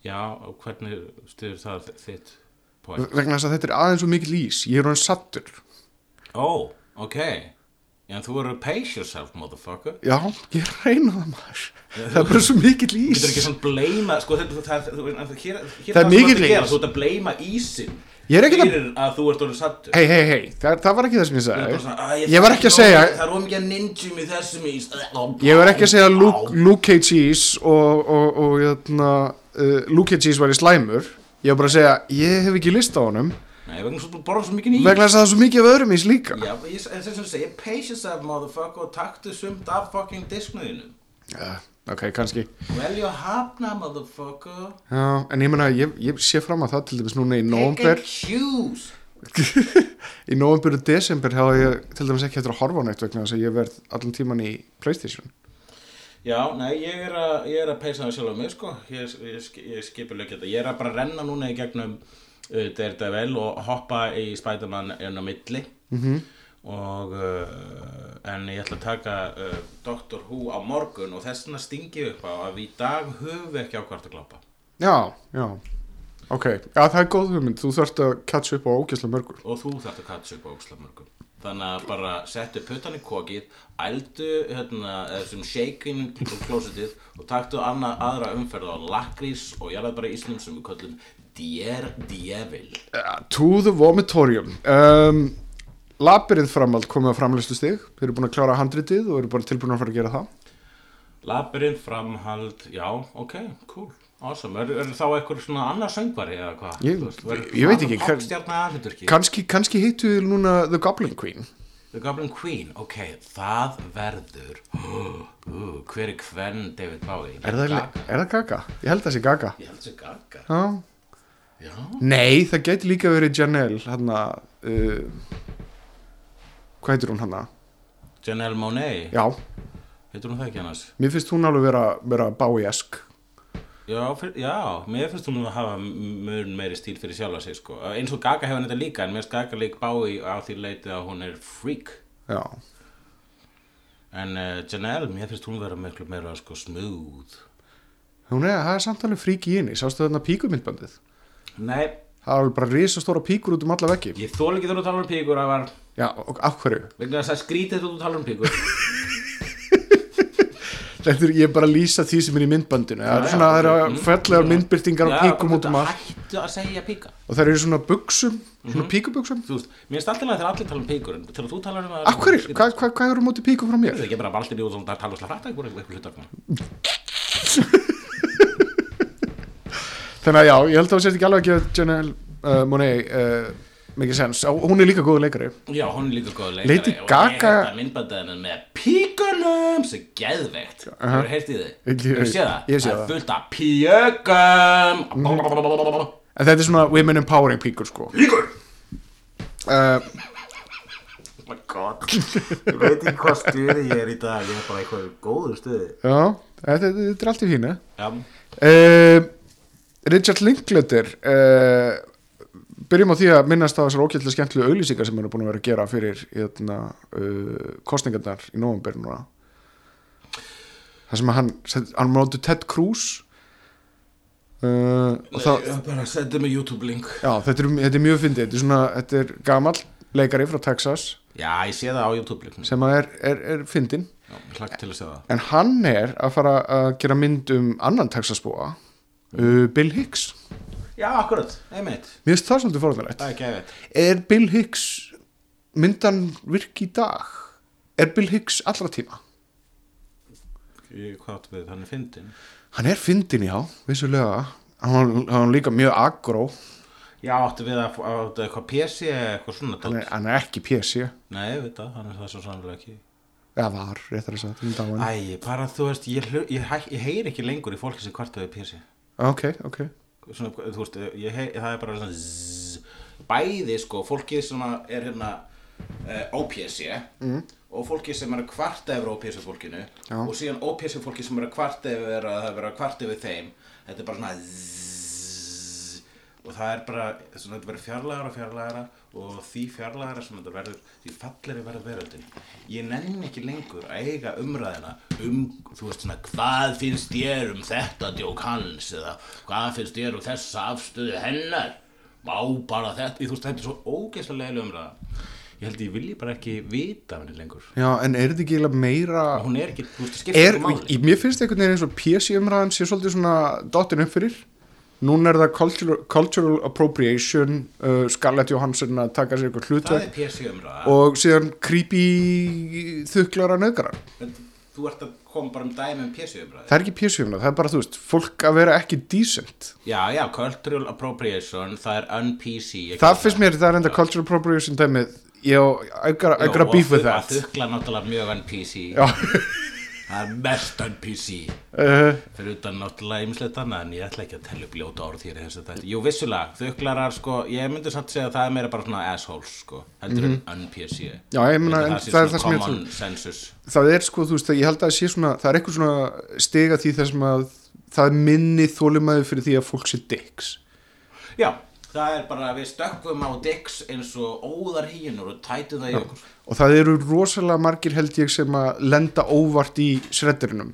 Já, og hvernig styrir það þitt point? Vegna þess að þetta er aðeins og mikil ís. Ég er hann sattur. Ó, oh, ok Já, þú að pace yourself, motherfucker Já, ég reyna það maður Það er bara svo mikill Þú ís getur ekki svona bleima, sko, þetta, það, það, hér, hér Það er þú ert að gera, ís. Þú ert að bleima Ég er ekki að- fyrir að þú ert orðið sattur Hei, hei, hei, það, það var ekki það sem ég Þú sagði svona, "Æ, Ég var ekki að segja Það er ómikið ninjum í þessum ís Ég var ekki að segja að Luke, Cage ís og, og, og jötna, uh, Luke Cage ís var í slæmur Ég var bara að segja, ég hef ekki list á honum. Nei, vegna svo þú borðar svo mikið ís Vegna þess að það er svo mikið af öðrum ís líka. Já, ég, þess að segja, pace yourself, motherfucker og taktu sumt af fucking disknuðinu Já, ok, kannski. Velja að hafna, motherfucker. Já, en ég meina, ég, ég sé fram að það til dæmis núna í Pick nóvember. and choose (laughs) Í nóvember og desember hafa ég til dæmis ekki eftir að horfa á neitt vegna þess að ég verð allan tíman í Playstation Já, nei, ég er að, ég er að peysa það sjálf á mig, sko. Ég, ég, ég, ég skipuleg þetta. Ég er að bara renna núna í gegnum uh, Daredevil og hoppa í Spiderman inn á milli. -hmm. Og, uh, en ég ætla að taka uh, Doctor Who á morgun og þess vegna stingi upp á að við í dag höfum ekki á hvort að glápa. Já, já Ok, já það er góð hugmynd Þú þarft að catch upp á ógæsla mörgur Og þú þarft að katsa upp á ókslamörgum. Þannig að bara settu puttan í kokið, ældu hérna, þessum shakein á klósitið og taktu annað, aðra umferð á lakrís og jarðað bara íslum sem við köllum Dier Dievil. Ja, To the vomitorium. Um, Labyrinn framald komið á framleistu stig Þeir eru búin að klára handritið og eru bara tilbúin að fara að gera það. Labyrinn, framhald, já, ok, cool, awesome. Er, er þá eitthvað svona annar söngvari eða hvað? Ég- ég veit ekki, kann- kannski hittu við núna The Goblin Queen The Goblin Queen, ok, það verður, (gasps) uh, hver er hvern David Bowie? Er það, Gaga? er það Gaga? Ég held að það sé Gaga Ég held þessi Gaga. Já. Já. Nei, það geti líka verið Janelle Hanna uh, Hvað heitir hún hanna? Janelle Monáe, Já, heitur hún það ekki annars? mér finnst hún alveg vera, vera Bowie-esk Já, fyr, já, mér finnst hún að hafa mun meiri stíl fyrir sjálfa sig sko. eins og Gaga hefur þetta líka en mér finnst Gaga lík bái á því leiti að hún er freak. Já, en uh, Janelle, mér finnst hún vera miklu meira sko, smooth. Hún er, það er samt alveg frík í henni. Sástu þarna píkumindbandið Nei, Það alveg bara risastóra píkur út um alla veggi ég þól ekki þú talar um píkur það var Já, og af hverju? vegna þess að skrítið þú talar um píkur (laughs) Þetta er, ég er bara að lýsa því sem er í myndbandinu það er já, svona, það eru Mm. fallegar myndbyrtingar Já, píkum út um allt að og það eru svona buksum, Mhm. svona Þú veist, mér finnst alltaf þegar allir tala um píkur en þegar þú talar um að hverju? Hvað hva, hva eru móti píkum frá Það mér? er ekki bara baldir í og tala eitthvað eitthvað hlutar Þannig að já, ég held að það sést ekki alveg að gefa Janelle uh, Monáe uh, mikið sens. Hún er líka góð leikari. Já, hún er líka góð leikari. Lady og Gaga- ég heita myndbandaðinu með píkunum sem geðveikt. Þú hefur í þið? Ég- Hefur séð það? Það er fullt af píkum en þetta er svona women empowering píkur sko. Píkur! Uh, Oh my god. Ég veit ekki hvað stuði ég er í dag. Ég er bara eitthvað góður stuði. Já, þetta, þetta er allt í fínu. Já, uh, Richard Linklater uh, byrjum á því að minnast á þessar ókjöldilega skemmtilegu auglýsingar sem hann er búin að vera að gera fyrir hérna, uh, kostningarnar í november núna. Það sem að hann hann móti Ted Cruz uh, og það, Ég bara sendi mig YouTube link. Já, þetta, er, þetta er mjög fyndið. Þetta er svona, þetta er gamall leikari frá Texas. Já, ég sé það á YouTube link. Sem að er, er, er fyndin en hann er að fara að gera mynd um annan Texas búa uh, Bill Hicks Já, akkurat, einmitt. Mér finnst það svolítið Það er Bill Hicks myndan virki í dag? Er Bill Hicks allra tíma? Ég hvað áttu við, hann er fyndin hann er fyndin já, vissulega. Hann hann er líka mjög agró Já, áttu við að áttu eitthvað PC eða eitthvað svona hann er, dót? hann er ekki PC Nei, ég veit það, hann er það svo sannlega ekki. Eða var, réttar þess að þetta er Æ, bara þú veist, ég, ég, hæ- ég heyri ekki lengur í fólki sem kvartaði PC ok, ok svona, þú veist, ég það er bara svona zzz, bæði, sko, fólkið sem er hérna uh, OPC mm. og fólkið sem er að kvarta yfir OPC fólkinu Já. og síðan OPC fólkið sem er að kvarta yfir að það er verið að kvarta yfir þeim þetta er bara svona zzz, og það er bara, svona, þetta verður fjarlægara og fjarlægara og því fjarlægara sem þetta verður, því falleri verður veröldin. Ég nenni ekki lengur að eiga umræðina um, þú veist svona hvað finnst þér um þetta djók hans eða hvað finnst þér um þessa afstöðu hennar? Má bara þetta, þú veist þetta er svo ógeðslega leiðileg umræða. Ég held ég vilji bara ekki vita henni lengur. Já, en er þetta ekki meira hún er ekki, þú veist, það skiptir ekki máli. mér finnst einhvern veginn eins og PC umræðan sé svolítið svona dottin upp fyrir núna er það cultural, cultural appropriation uh, Scarlett Johansson að taka sér eitthvað hlutverk. Er og síðan creepy þuklara nöðgarar þú ert að koma bara um dæmi um umræði það er ekki umræð, það er bara þú veist fólk að vera ekki decent. Já, já, cultural appropriation það er un-PC það finnst mér, það er enda cultural appropriation dæmið. Ég gotta, I gotta beef with that. þukla náttúrulega mjög un-PC. Já, (laughs) það er mest un-PC uh, fyrir utan náttúrulega ymslegt annað en ég ætla ekki að tella upp ljóta orð hér jú, vissulega, þuklarar sko ég myndi samt segja að það er meira bara svona assholes sko, heldur en un-PC Mhm. já, ég meina, en það, það er það sem ég common census það er sko, þú veist, ég held að það sé svona það er eitthvað svona stiga því þessum að það er minni þólumæði fyrir því að fólk sé dicks. Já, það er bara við stökkum á dicks eins og óðar hínur og tætu það í okkur. Og það eru rosalega margir held ég sem að lenda óvart í sreddurinnum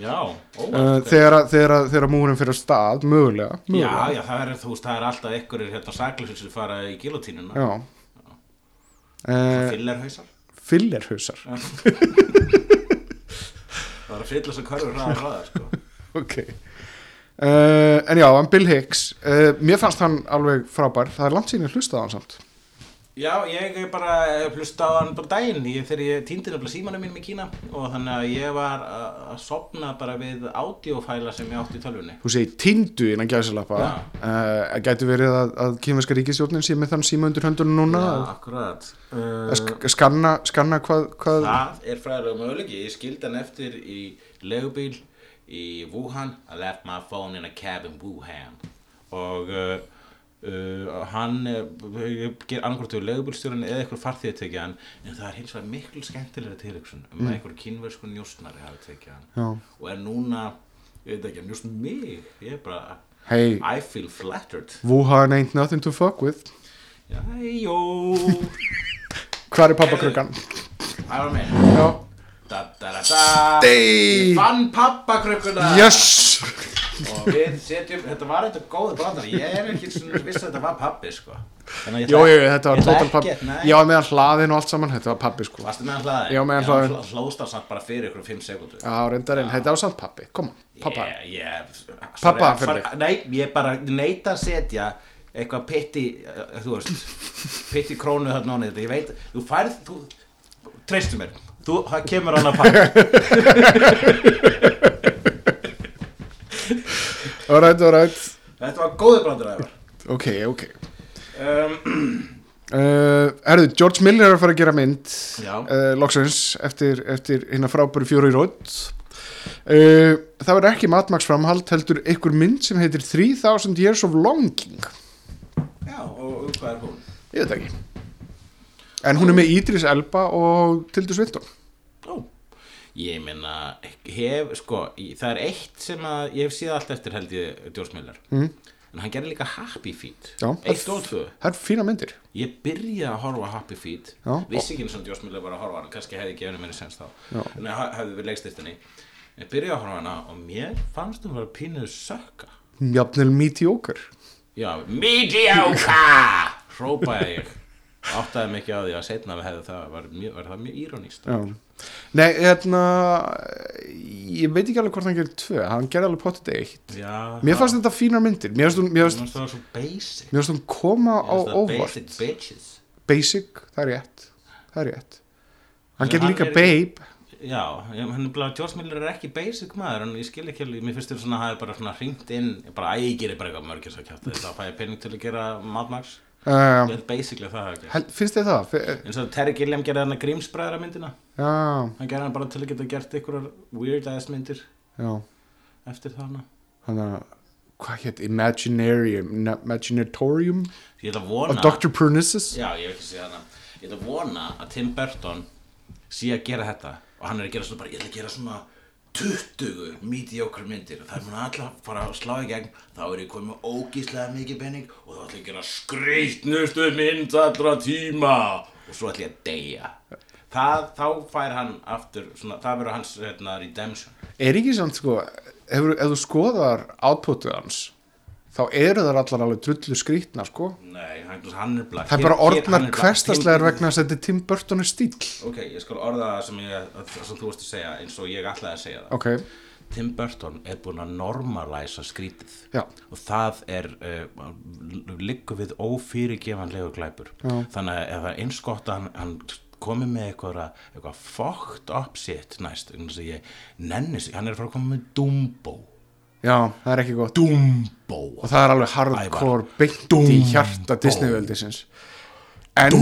já, uh, óvart. þegar, að- þegar, að- þegar múrin fyrir að stað, mögulega, já, mögulega. já, það er, veist, það er alltaf einhverjir hérna saklusir sem fara í gilotínuna já. Uh, fillerhausar. fillerhausar. (laughs) Það er að fylla sem körfur hraðar hraðar sko. (laughs) ok uh, en já, hann Bill Hicks uh, mér fannst hann alveg frábær. Það er langt síðan ég hlustaði á hann samt. Já, ég bara hef hlusta á hann bara daginn. Ég, þegar ég týndi nefnilega símanum mínum í Kína og þannig að ég var að sopna bara við audiofæla sem ég átti í tölvunni. Þú segir tindu innan gæsalappa. Já. uh, gæti verið að, að kýmverska ríkistjórnin sé með þann síma undir höndunum núna? Já, akkurat. sk skanna, skanna hvað, hvað Það er fræðilega möguleiki. Ég skildi hann eftir í legubíl í Wuhan. I left my phone in a cab in Wuhan. Og uh, uh, hann uh, ger annarkvort við legubílstjórun eða eitthvað farþið tekið hann en það er hins vegar miklu skemmtilega tilhugsun um að einhver kínversku njóstnari hafi tekið hann. Já. og er núna ég veit ekki, njóst mig? Ég er bara, hey, I feel flattered. Wuhan ain't nothing to fuck with. Jæjó (laughs) hvað er pappakrukkan? Það var minn já, Ég fann pappakrökkuna. Yes. Og við setjum, þetta var eitthvað góð brandar ég er ekki viss að þetta var pappi sko. Ég Jú, þetta var ég total papp ekkert, nei. Já, meðan hlaðin og allt saman, þetta var pappi sko. Varstu meðan hlaði? Já, meðan hlaðinn. Hlóðst á samt bara fyrir ykkur 5 sekundur Já, reyndarinn, þetta var samt pappi, koma, pappa Ég, ég, Pappa, fyrir sorry, Nei, ég bara neita að setja eitthvað pitti, uh, þú veist pitti krónu þarna onni þetta, ég veit þú færð, þú, treystu mér þú, það kemur hann að pappi (laughs) Alright, alright þetta var góði brandur að Ok, ok. Um, uh, (clears throat) Herðu, George Miller er að fara að gera mynd Já. uh, Loksins eftir, eftir hérna frábæru fjóru í rót uh, Það verður ekki matmaks framhald heldur einhver mynd sem heitir 3000 Years of Longing. Já, og og hvað er hún? Ég veit ekki En hún er með Idris Elba og Tildu Svindon Ó, ég meina hef, sko, það er eitt sem að ég hef síða allt eftir held ég Miller. Mm. en hann gerði líka Happy Feet. Já. eitt og tvö. Það er fína myndir. Ég byrjaði að horfa Happy Feet. Já. Vissi ekki eins og Miller var að horfa á hana. Kannski hefði ekki henni meiri sens þá. Já. En það hefði við leikstýrtinni Ég byrjaði að horfa hana og mér fannst hún vera pínuð sökka. Jafnvel mediocre. Já, mediocre! (laughs) Hrópaði ég Áttaði ekki á því að setna við hefði það var, mjög, var það mjög írónist Já. Nei, hérna Ég veit ekki alveg hvort hann gerir tvö Hann gerði alveg potið eitt. Já, Mér fannst þetta fínar myndir. Mér fannst það svo basic. mér fannst hún koma á það óvart. Basic bitches. Basic, það er rétt. Það er rétt. Hann hann líka er- Babe. Já, hann er bara, George Miller er ekki basic maður en ég skil ekki alveg, mér finnst þér svona að hafa bara svona hringt inn, bara, æ, ég gerir bara eitthvað að kjáta þetta, fæ ég pening til að gera Mad Uh, ég held basically það hel, Finnst þið það? Eins og Terry Gilliam gerði hann að Grímsbræðra myndina Já, hann gerði hann bara til að geta gert einhverjar weird ass myndir já. eftir þarna. Hann að Hvað hétt? Imaginarium Na- Imaginatorium? Of Dr. Pernissus já, ég hef ekki séð hana. Ég ætla að vona að Tim Burton sé að gera þetta. Og hann er að gera svona bara, ég ætla að gera svona 20 mediocre myndir. Og það er mun alltaf fara að slá í gegn. Þá er ég komið ógíslega mikið penning og þá ætla ég að gera skrýtnustu mynd allra tíma. Og svo ætla ég að deyja. Það, þá fær hann aftur svona, það verður hans hérna, redemption. Er ekki samt sko ef, ef þú skoðar outputið hans þá eru þar allar alveg drullu skrýtna sko. Nei, hann, hann er bara Það er bara orðnar er hverstaslegar vegna að þetta er Tim Burton er stíl ok, ég skal orða það sem, sem þú varst að segja eins og ég ætlaði að segja það. Ok, Tim Burton er búinn að normalæsa skrítið Já. og það er uh, liggur við ófyrirgefanlegu glæpur Já. þannig að ef það er eins gott að hann, hann komi með eitthvað, eitthvað fucked up shit næst þess að ég nenni sig, hann er að fara að koma með Dumbo já, það er ekki gott. Dumbo. Og það er alveg hardcore beint í hjarta Disney-veldisins. En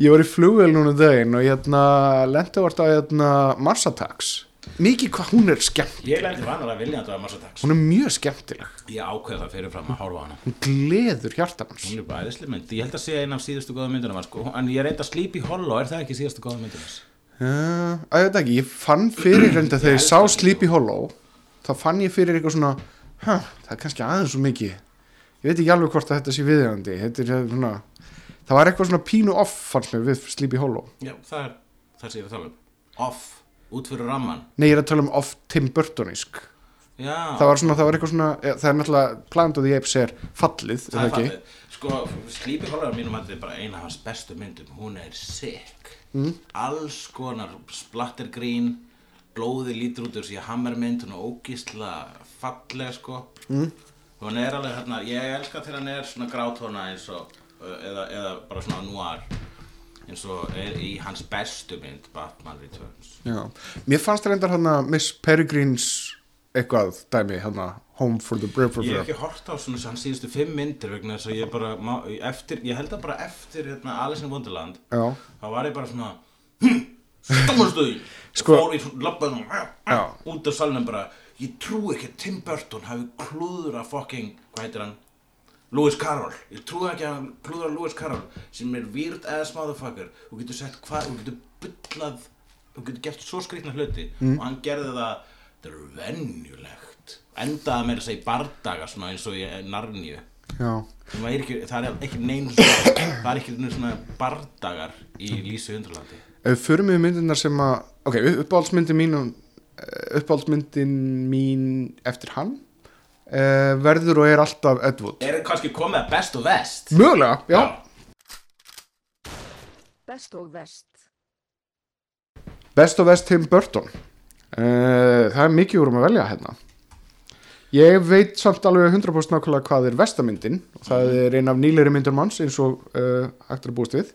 ég var í flugvél núna um daginn og hérna lendi vart á hérna Mars Attacks. Mikið hvað hún er skemmt ég lendi vannar að vilja að það var massa dags hún er mjög skemmtileg. Ég ákveð það fyrirfram að horfa á hana. Hún gleður hjartamans hún er bara æðislega mynd, ég held að sé eina af síðustu góða myndina sko. en ég reynda að Sleepy Hollow, er það ekki síðustu góða myndina Já, að ég veit ekki, ég fann fyrir reynda þegar ég sá Sleepy Hollow þá fann ég fyrir eitthvað svona huh, það er kannski aðeins svo mikið. Ég veit ekki alveg hvort að þetta sé viðjandi svona það var eitthvað svona pínu off fannst mér við Sleepy Hollow. Já, það er það sem ég er að tala um. Off, út fyrir ramman nei, ég er að tala um off Tim Burtonísk já, það var svona, það var eitthvað svona það er náttúrulega Planet of the Apes er fallið, er það er ekki? sko, Sleepy Hollow er mínum að þetta er bara eina af hans bestu myndum. Hún er sick mm. alls konar splattergrín blóði lítur út úr sér hammermynd er ógísla falleg sko mm. hún er alveg hérna ég elska þegar hann er svona grátóna eins og uh, eða, eða bara svona noir eins og er í hans bestu mynd Batman Returns Já, mér fannst reyndar hérna Miss Peregrines eitthvað dæmi hérna Home for the Brave Ég hef ekki hort á svona hans síðustu fimm myndir vegna þess að ég bara, má, eftir, ég held að bara eftir hérna, Alice in Wonderland. Já, þá var ég bara svona hm, stómastuði Sko- fór í labbaðum út af salnum bara. Ég trú ekki að Tim Burton hafi klúður að fucking, hvað heitir hann? Lewis Carroll, ég trú ekki að hann klúður að Lewis Carroll sem er weird ass motherfucker. Og getur sett hvað, og getur byllað og getur gert svo skrýtna hluti Mm. og hann gerði það þetta er venjulegt. Endaði þess að í bardaga svona eins og í Narníu. Já. Það er ekki, er ekki neinn svona, það er ekki neinn svona bardagar í Lísu Undralandi. Ef við förum við myndirnar sem að ok, uppáhaldsmyndi mín uppáhaldsmyndin mín eftir hann uh, verður og er alltaf Ed Wood Er það kannski komið að best og vest? mögulega, já, Best og vest. Best of West Tim Burton uh, Það er mikið úr um að velja hérna. Ég veit samt alveg 100% nákvæmlega hvað er vestamyndin og það er ein af nýleiri myndur manns eins og uh, hægt er að búast við.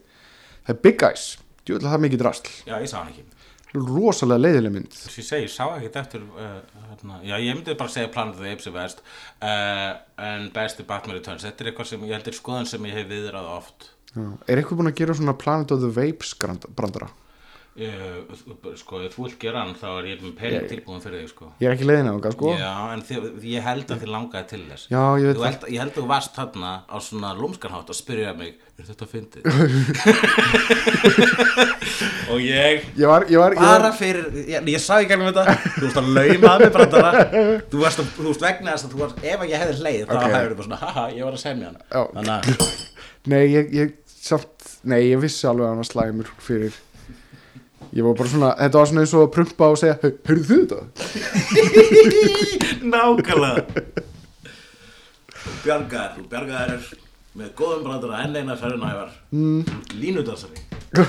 Það er Big Eyes, djúvill það er mikið drasl. Já, ég sá hann ekki. Rosalega leiðileg mynd. Ég segi, ég sá ekkert eftir uh, hérna, Já, ég myndi bara segja Planet of the Apes er uh, En besti Batman Returns Þetta er eitthvað sem, ég heldur skoðan sem ég hef viðrað oft. Já. Er eitthvað búin að gera svona Planet of the Vapes brandara? Uh, Sko, ef þú vilt gera hann þá er ég með pening tilbúin fyrir þig sko. Ég er ekki leiðin á það, sko Já, en þið, ég held að þið langaði til þess Já, ég veit það ég held að þú varst þarna á svona lúmskarhátt og spyrja mig, er þetta fyndið? (laughs) og ég Ég var, ég var, bara fyrir, ég, ég sá ekki alveg þetta þú veist að lauma að mig brandara þú varst, að, þú veist vegna þess að þú varst ef ég hefði leið þá Ok. hefur þú bara svona, haha, ég var að semja hann að, (laughs) Nei, ég, ég samt, nei, ég vissi alveg að hann var slæmur fyrir Ég var bara svona, þetta var svona eins og að prumpa og segja "Hey, Heyrðu þið þetta? (laughs) nákvæmlega. Þú bjargaðir, þú bjargaðir er með góðum brandara enn eina ferðin ævar. Mm. línudansari (laughs)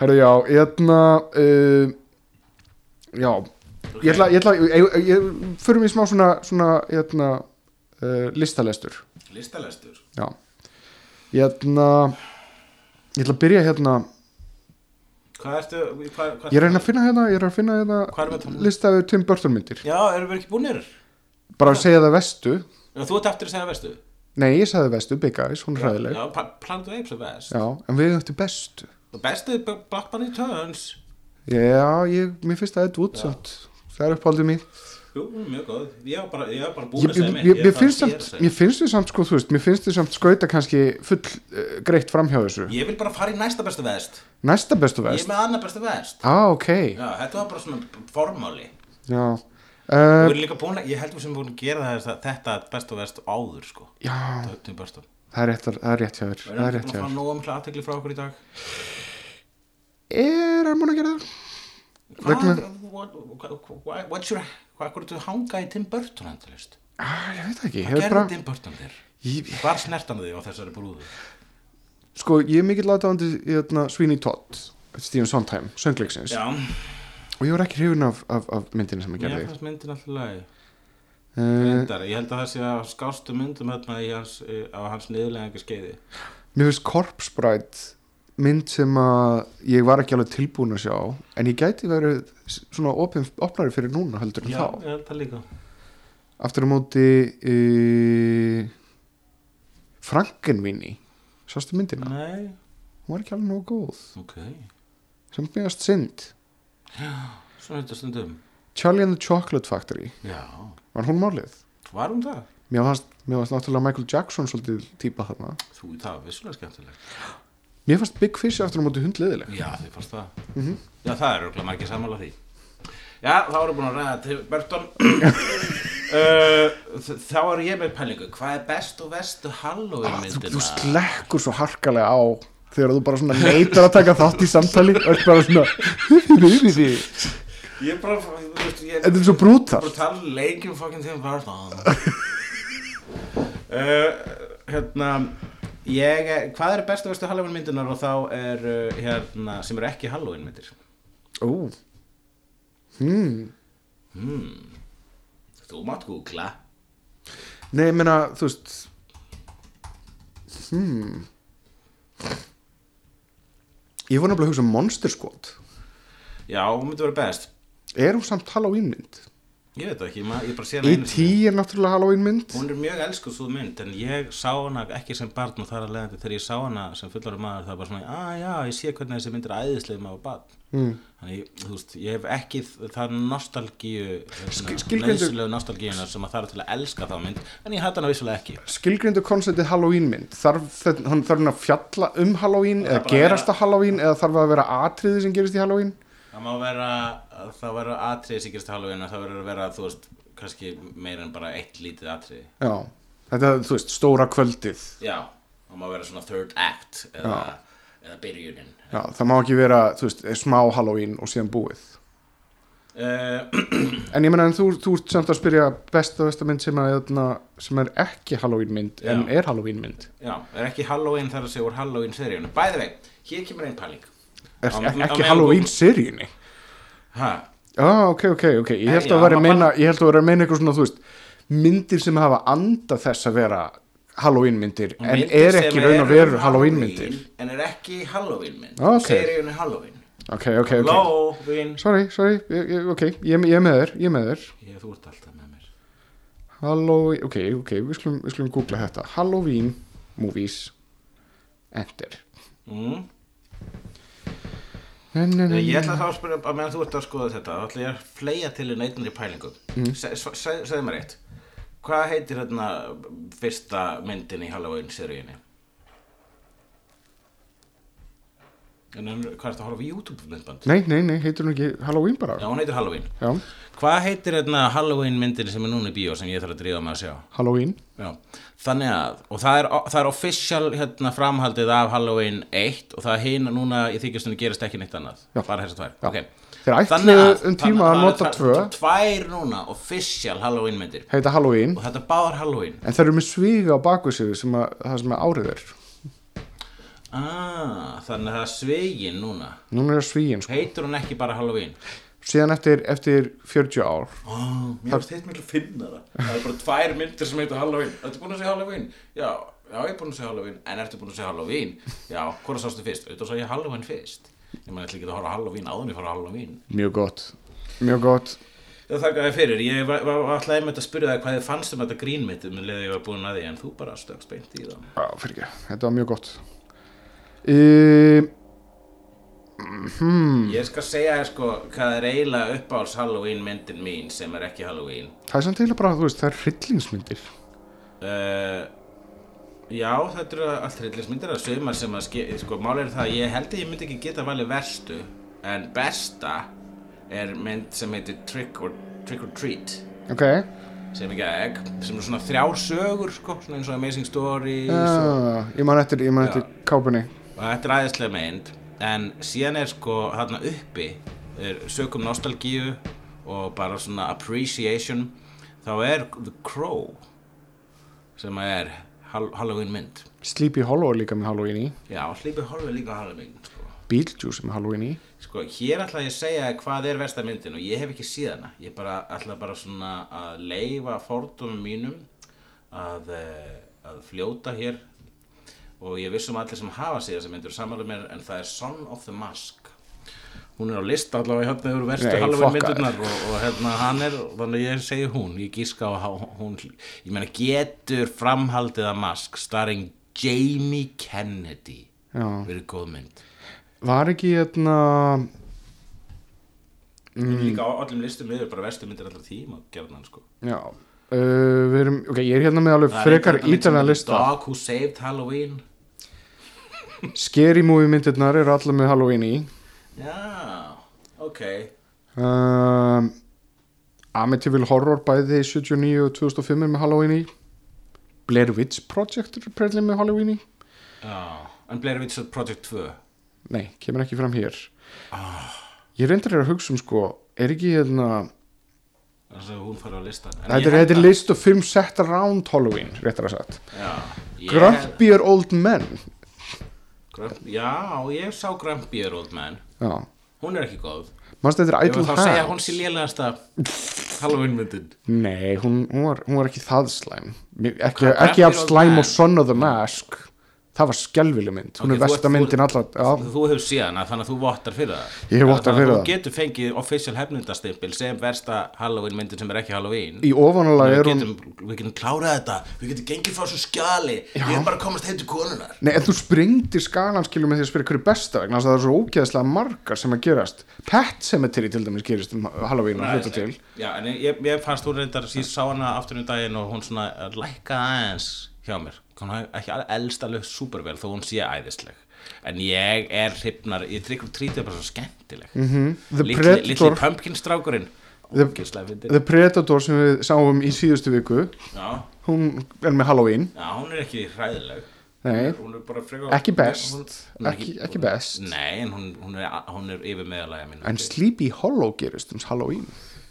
Herðu, já, hérna uh, Já. Ég ætla, ég ætla, ég, ég, ég Förum í smá svona, svona hérna uh, listalestur. Listalestur? Já. Hérna Ég ætla að byrja hérna hvað ertu, hvað, hvað Ég er að að finna hérna, ég er að finna er hérna listaðu Tim Burton myndir. Já, erum við ekki búinir? Bara að segja það vestu Já, þú ert eftir að segja vestu Nei, ég sagði vestu, Big Eyes, hún er hræðileg. já, Pa- Planet of Apes er vest Já, en við höfum bestu. Bestið er Blackman Returns Já, ég, mér finnst það Ed Wood samt Það er uppáldið mín Jú, mjög góð. Ég var bara, bara búin að segja mér það samt, að mér finnst þið samt sko, þú veist, mér finnst þið samt skauta kannski full uh, greitt framhjá þessu. Ég vil bara fara í næsta bestu vest. Næsta bestu Ég er vest? með annað bestu vest. Ah, ok. Já, þetta var bara svona formáli. Já, uh, búin að, ég held við sem búin að gera þess að þetta bestu vest áður sko. Já. Er það, er rétt, það er rétt hjá þér. Við Það er erum rétt búin hjá að fá þér. nóg um aðtekli frá okkur í dag. Er hann búin að gera það? Hvað, Vegna- what, what, what's your, hvað er þú hanga í Tim Burton endalist? Ah, ég veit ekki. Hvað gerði bara, Tim Burton þér? ég, Hvar snert hann þig á þessari brúðu? Sko, ég er mikill aðdáðandi í hérna, Sweeney Todd Stephen Sondheim, söngleiksins. Já, Og ég var ekki hrifin af, af, af myndinu sem mér gerði. Fannst myndin alltaf lagi. Uh, Reyndar, ég held að það sé að skástu myndum hérna hans, í- á hans niðurlega skeiði Mér finnst Corpse Bride mynd sem að ég var ekki alveg tilbúin að sjá en ég gæti verið svona opnari fyrir núna heldur en Já, þá. held það líka. Aftur á móti uh, Frankenvinni sástu myndina, Nei, hún var ekki alveg nógu góð. Ok. Sem meðast synd. (gasps) Svona þetta stundum. Charlie and the Chocolate Factory. Já, var hún málið? Var hún það? mér fannst, náttúrulega Michael Jackson svolítið típa þarna. Þú, það var vissulega skemmtilegt mér fannst Big Fish aftur á móti hundleðileg Já, þið fannst það. Mhm. Já, það er örugglega margir sammála því. Já, þá erum við búin að ræða til Burton. (laughs) Uh, Þá er ég með pælingu. Hvað er best og vestu Halloween Ah, þú, myndina? þú slekkur svo harkalega á þegar þú bara svona neitar að taka þátt í samtali og er bara svona (laughs) Ég er bara, þú Þetta er svo brútal. Um leikjum fucking Tim Burton (laughs) uh, Hérna Ég, hvað er bestu vestu Halloween myndinar og þá er uh, hérna, sem eru ekki Halloween myndir? Ó. Hmm. Þú mátt googla. Nei, ég meina, þú veist Hmm. Ég voru nefnilega að hugsa um Monster Squad. Já, hún myndi vera best. Er hún samt Halloween mynd? Ég veit ekki, ég bara sé hana E.T. er náttúrulega Halloween mynd. Hún er mjög elskuð svo mynd en ég sá hana ekki sem barn og þar að leiðandi þegar ég sá hana sem fullari maður það var bara svona, að já, ég sé hvernig þessi mynd er æðislega maður barn. Mm. Þannig, þú veist, ég hef ekki það nostalgíu nöðsilegu nostalgíuna sem að það er til að elska þá mynd en ég hætti hana vissulega ekki. Skilgrindu konceptið Halloween mynd. Þarf, hann að fjalla um Halloween eða að gerast á Halloween eða þarf að vera atriði sem gerist í Halloween Það má vera, það gerist á Halloween og það verður að vera, þú veist, kannski meira en bara eitt lítið atriði. Já, þetta, þú veist, stóra kvöldið. Já, það má vera svona third act eða, eða byrjunin. Já, það má ekki vera, þú veist, smá Halloween og síðan búið. Uh, (clears throat) En ég meina en þú, þú ert samt að spyrja besta mynd sem, hérna, sem er ekki Halloween mynd en Já. er Halloween mynd. Já, er ekki Halloween þar að segja úr Halloween seríunum. Bæði vei, hér kemur einn pæling er, ekki, ekki meðan Halloween þú- seríunni? Ha, ah, ok, ok, ok. Ég held að vera að meina ég held að vera að meina eitthvað svona, þú veist myndir sem hafa anda þess að vera Halloween myndir en er ekki raun og eru veru um Halloween myndir En er ekki Halloween mynd Ok. Seríun er Halloween. Ok, ok, ok. Halloween sorry, sorry, ok, ég, ég með þér ég með þér. Ég, þú ert alltaf með mér. Halloween, ok, ok, við skulum, við skulum googla þetta. Halloween movies enter. Mm. Ég ætla þá að spyrja, að meðan þú ert að skoða þetta þá ætla ég að fleia til í neittnari pælingum mm. se, se, se, Segðu mér eitt Hvað heitir hérna fyrsta myndin í Halloween seríunni? En hvað er þetta að horfa á YouTube myndband? nei, nei, nei, heitir hún ekki Halloween bara Já, hún heitir Halloween Já, Hvað heitir hérna Halloween myndin sem er núna í bíó sem ég þarf að drífa með að sjá? Halloween Já, þannig að, og það er, það er official hérna framhaldið af Halloween 1 og það er hinn núna í þykjastunni gerist ekki neitt annað, Já. bara þessar tvær, Já. ok. Þeir ætluðu Þannig að- um tíma þannig að það nota tvö. tvær- núna, official Halloween myndir heita Halloween og þetta er báðar Halloween. en þeir eru með sviga á baku sig sem að, það sem að árið er Ah, þannig að það er svegin núna. núna er svíin sko. Heitur hún ekki bara Halloween? síðan eftir, eftir 40 ár Oh, mér finnst þetta miklu finnara. Það er bara tvær myndir sem heitir Halloween. Ertu búin að segja Halloween? Já, já, ég er búin að segja Halloween. En ertu búin að segja Halloween? Já, hvora sástu fyrst? Þetta svo ég Halloween fyrst. Ég ætla ekki að horfa Halloween áður en ég fara Halloween. mjög gott mjög gott Það þakka þér fyrir. Ég var, var, alltaf einmitt að spyrja það hvað þið fannst um þetta grínmitt um leðið ég var búin að því en þú bara stökst beint í það. Já, fyrir ekki, þetta var mjög gott e, hmm, Ég skal segja þér sko hvað er eiginlega uppáhalds Halloween myndin mín sem er ekki Halloween. það er samt eiginlega bara, þú veist, það er hryllingsmyndir. Uh, já, þetta eru allt hryllismyndir að sumar sem að sko, máli er það að ég held að ég myndi ekki geta valið verstu en besta er mynd sem heitir Trick or, Trick or Treat. Ok, sem ekki egg, sem er svona þrjár sögur sko, svona eins og Amazing Stories já, og, ég man eftir, ég man Já. eftir kápunni og þetta er æðislega mynd en síðan er sko hérna uppi er sökum nostalgíu og bara svona appreciation þá er The Crow sem er Hall Halloween mynd. Sleepy Hollow líka með Halloween í. Já, Sleepy Hollow líka Halloween sko. Beetlejuice með Halloween í. Sko, hér ætla ég að segja hvað er versta myndin og ég hef ekki síð hana. Ég bara ætla bara svona að leifa fordómum mínum að, eh, að fljóta hér og ég vissum allir sem hafa síð þessa myndur samanlega mér en það er Son of the Mask. Hún er á lista allavega hérna yfir verstu fuck myndirnar og, og hérna hann er þannig ég segi hún, ég gíska á hún ég meina getur framhaldið að Mask starring Jamie Kennedy. Verið góð mynd. Var ekki hérna mm. líka á öllum listum yfir bara verstu myndir allra tíma gerðan sko. Já uh, Við erum, ok, ég er hérna með alveg er frekar sem ítalega lista. Dog Who Saved Halloween Scary movie myndirnar eru allar með Halloween í. Já, ok. Um, Amityville Horror bæði 79 og 2005 er með Halloween í. Blair Witch Project er prellið með Halloween í. Já, en Blair Witch Project 2 Nei, kemur ekki fram hér. Ah. Ég reyndar er að hugsa um sko Er ekki hérna Þetta er, list of film set around Halloween Réttar að sagt. Já, ég- Grumpier Old Men Grump, Já, ég sá Grumpier Old Man. Já. Hún er ekki góð. Manstu þetta er Ég Idle var þá að segja að hún Hands sé lélegasta Halloween myndin. Nei, hún, hún, var, hún var ekki það slæm. Ekki, ekki af slæm og Son of the Mask Það var skelvileg mynd. Hún Ok, er þú versta myndin allra já, Þú hefur síðan að þannig að þú vottar fyrir það. Ég vottar Þannig að fyrir Þú það. getur fengið official hefnindastimpil sem versta Halloween myndin sem er ekki Halloween. Í ofanálega við er hún við getum klárað þetta. Við getum gengið frá svo skjali. Ég er bara komast heim til konunar Nei, en þú springdir skalanskilu með því að spyrja hverju er besta vegna? Það er svo ógeðslega margar sem að gerast. Pet Cemetery til dæmis gerist um Halloween og hluta til. Já, en ég, ég fannst hún reyndar ég sá hana aftur um daginn og hún svona uh, lækkaði aðeins hjá mér hafi ekki elst alveg supervel þó hún sé æðisleg en ég er hrifnar, ég tryggur trítið bara svo skemmtileg mm -hmm. Litli, litli pumpkin strákurinn The-. The Predator sem við sáum í síðustu viku já, hún er með Halloween já, hún er ekki hræðileg Nei. er frekar Ekki best. hún, hún Ekki- ekki best. nei, hún, hún, er, er yfir meðalega mínu En Sleepy Hollow gerist um Halloween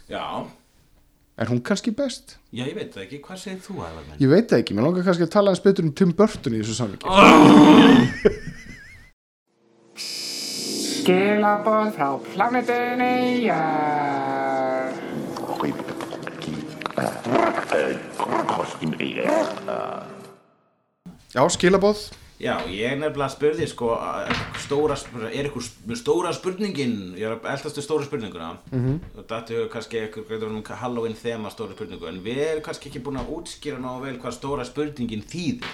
já, Er hún kannski best? já, ég veit það ekki, hvað segir þú aðeins minn? Ég veit það ekki, mér langar kannski að tala eins betur um Tim Burton í þessu samviki Skilaboð frá plánetunni Jörg. Já, skilabóð Já, ég nefnilega spurði sko að- stóra, er ykkur stóra spurningin? Ég er að eldastu stóra spurninguna. Mm -hmm. og þetta hefur kannski eitthvað um Halloween þema stóra spurningu en við erum kannski ekki búin að útskýra ná vel hvað stóra spurningin þýðir.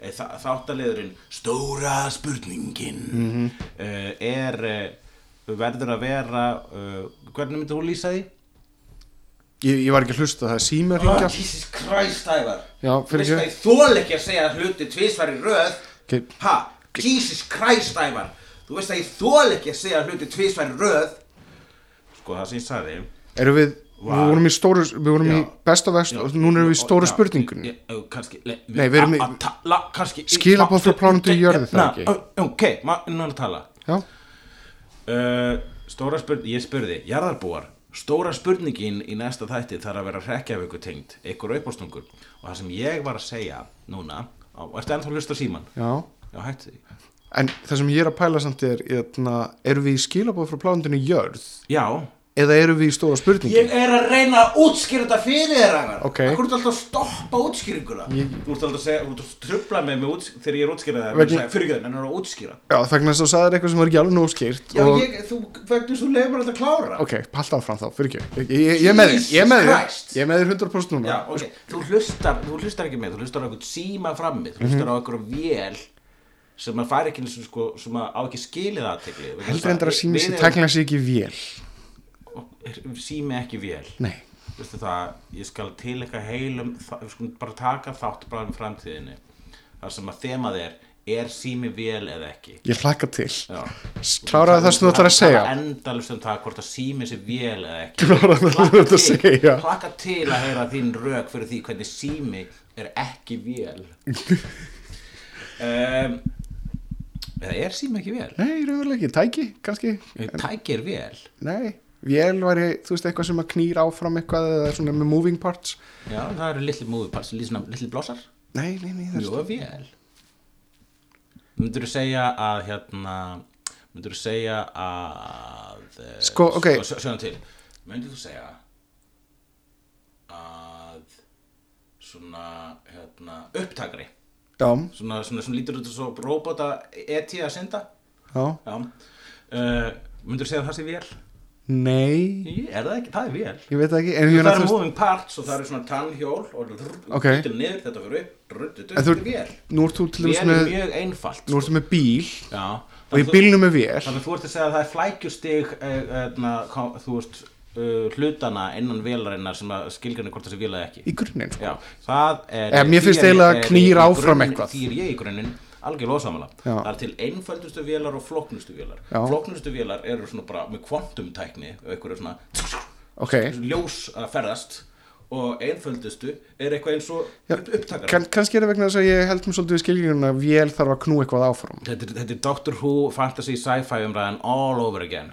Eh, Þa, þáttaleðurinn stóra spurningin uh, er uh, verður að vera uh, hvernig myndir hún lýsa því? Ég, ég var ekki að hlusta, það er sími að ringja Jesus Christ, Ævar. Já, fyrir Veist ekki. það, ég þól ekki að segja hluti tvisvar í röð Ok. Ha, Jesus Christ, Ævar. Þú veist að ég þól ekki að segja hluti tvisvar í röð. Sko, það sem ég sagði. Erum við, Var- við vorum í stóru, við vorum í Já. best og vest og núna erum við í stóru Já, spurningunni. Ég- ég- Kannski le- Nei, við erum í- Skilaboð frá plánetu jörðu, það Na, ekki? Ok, maður er að tala. Já, uh, Stóra spurning, ég spurði Jarðarbúar, stóra spurningin í næsta þætti þarf að vera hrekkjaföku tengt ykkur uppástungur. Og það sem ég var að segja núna, á, ertu ennþá að hlusta síman? já. Já, hætti því. En það sem ég er að pæla samt er, er erum við í skilabóð frá plánundinu jörð? Já, eða erum við í stóra spurningi? Ég er að reyna að útskýra þetta fyrir þér Ok. Akkur er alltaf að stoppa útskýringuna? Ég- Þú ert alltaf að segja, þú ert að mig með úts, þegar ég er útskýrað það. Vegna- Fyrir ekki það, en það er að útskýra. Já, þess að þú sagðir eitthvað sem var ekki alveg nóg skýrt Já, og... ég, þú, vegna svo leifur alltaf að klára? Ok, halda áfram þá, fyrir ekki. Ég, ég, ég er með þér, ég er með þér Christ. Ég er með þér 100% núna. Já, ok, þú hlustar, þú hlustar ekki með, þú hlustar á eitthvað síma frammi Þú hlustar á eitthvað vél sem að fara ekki eins og sko, sem að á ekki skilið aðtekli Heldur endur að sími sér tæknilega sér ekki vél Sími ekki vél Nei, veistu það, ég skal til eitthvað heilum, skulum bara taka þátt bara um framtíðinni. Þar sem að þemað er, er sími vel eða ekki? Ég hlakka til. Já. Kláraðu það sem þú ætlar að segja. endalust um það hvort að sími sé vel eða ekki. Kláraðu það sem þú ætlar að segja. Hlaka til að heyra þín rök fyrir því hvernig sími er ekki vel. Um, (laughs) eða er sími ekki vel? Nei, raunverulega ekki, tæki, kannski. Tæki er vel. Nei, vél væri, þú veist, eitthvað sem að knýr áfram eitthvað eða svona með moving parts? Já, það eru litli movie parts, litli, blossar. Nei, nei, nei, það Jú, vel. Myndur þú segja að hérna Myndur þú segja að eh, Sko, ok. Sko, sjöna til. Myndur þú segja að svona, hérna, upptakari? Já, svona, svona, svona lítur út svo robota eti að synda? Já, Já. Uh, Myndur þú segja að það sé vel? Nei Er það ekki? Það er vel Ég veit það ekki, en Það þú veist moving parts og það eru svona tannhjól og Ok. til niður, þetta fyrir upp þú, þetta er vel nú ert þú til dæmis Vel er með mjög einfalt Nú ertu með bíl Já, og í bílnum er vél Þannig að þú ert að segja að það er flækjustig eh, eh, þú veist uh, hlutana innan vélarinnar sem að skilgjörni hvort það sé vél eða ekki í grunninn sko. Já, það er Eh, mér finnst er- eiginlega er- knýr í áfram eitthvað. Algjörlega ósamala. Það er til einföldustu vélar og flóknustu vélar. Já. Flóknustu vélar eru svona bara með kvantumtækni og eitthvað svona Ok, ljós að ferðast og einföldustu er eitthvað eins og upptakar kann, kannski er það vegna þess að ég held mér svolítið við skilgjörn að vél þarf að knú eitthvað áfram. Þetta, þetta er Doctor Who fantasy sci-fi umræðan all over again.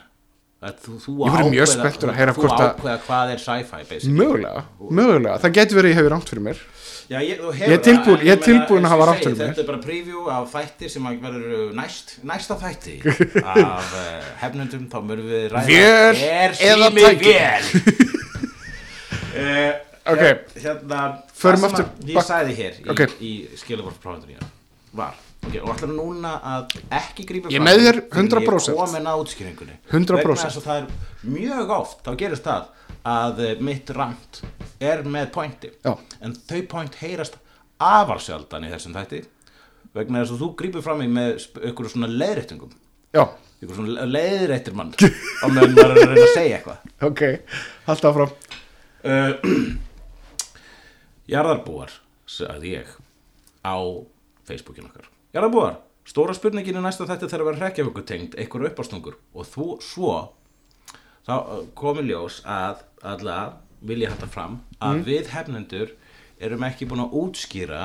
Þú, þú Ég væri mjög spenntur að heyra þú hvort að- ákveða hvað er sci-fi Mögulega, mögulega, það getur verið ég hefur rámt fyrir mér Já, ég, Ég er tilbúin- ég er tilbúin að og hafa ég segi, fyrir mér. Þetta er bara preview af þætti sem verður næst, næsta þætti af uh, hefnundum, þá mörgum við ræða Vél Er sími vél? uh, (laughs) Ok. Hérna, Förum það sem að Ég sagði hér í, Ok. í skilabórsprófundinu var Ok, og ætlar núna að ekki grípa Ég er með þér fram fyrr en 100%. Ég er komin að útskýringunni 100%. Vegna þess að það er mjög oft Þá gerist það að eh, mitt rant er með pointi. Já. En þau point heyrast afar sjaldan í þessum þætti Vegna þess að þú grípur fram í með ykkur svona leiðréttingum. Já, Ykkur svona leiðréttir mann Á meðan maður er að reyna að segja eitthvað. Ok, halda áfram. Uh, (clears throat) Jarðarbúar sagði ég á Facebookin okkar. Jarðarbúar, stóra spurningin í næsta þetta þegar að vera hrekkjaföku tengd einhverju uppástungur. Og þú svo þá uh, komi ljós að alla vilja hætta fram að við hefnendur erum ekki búin að útskýra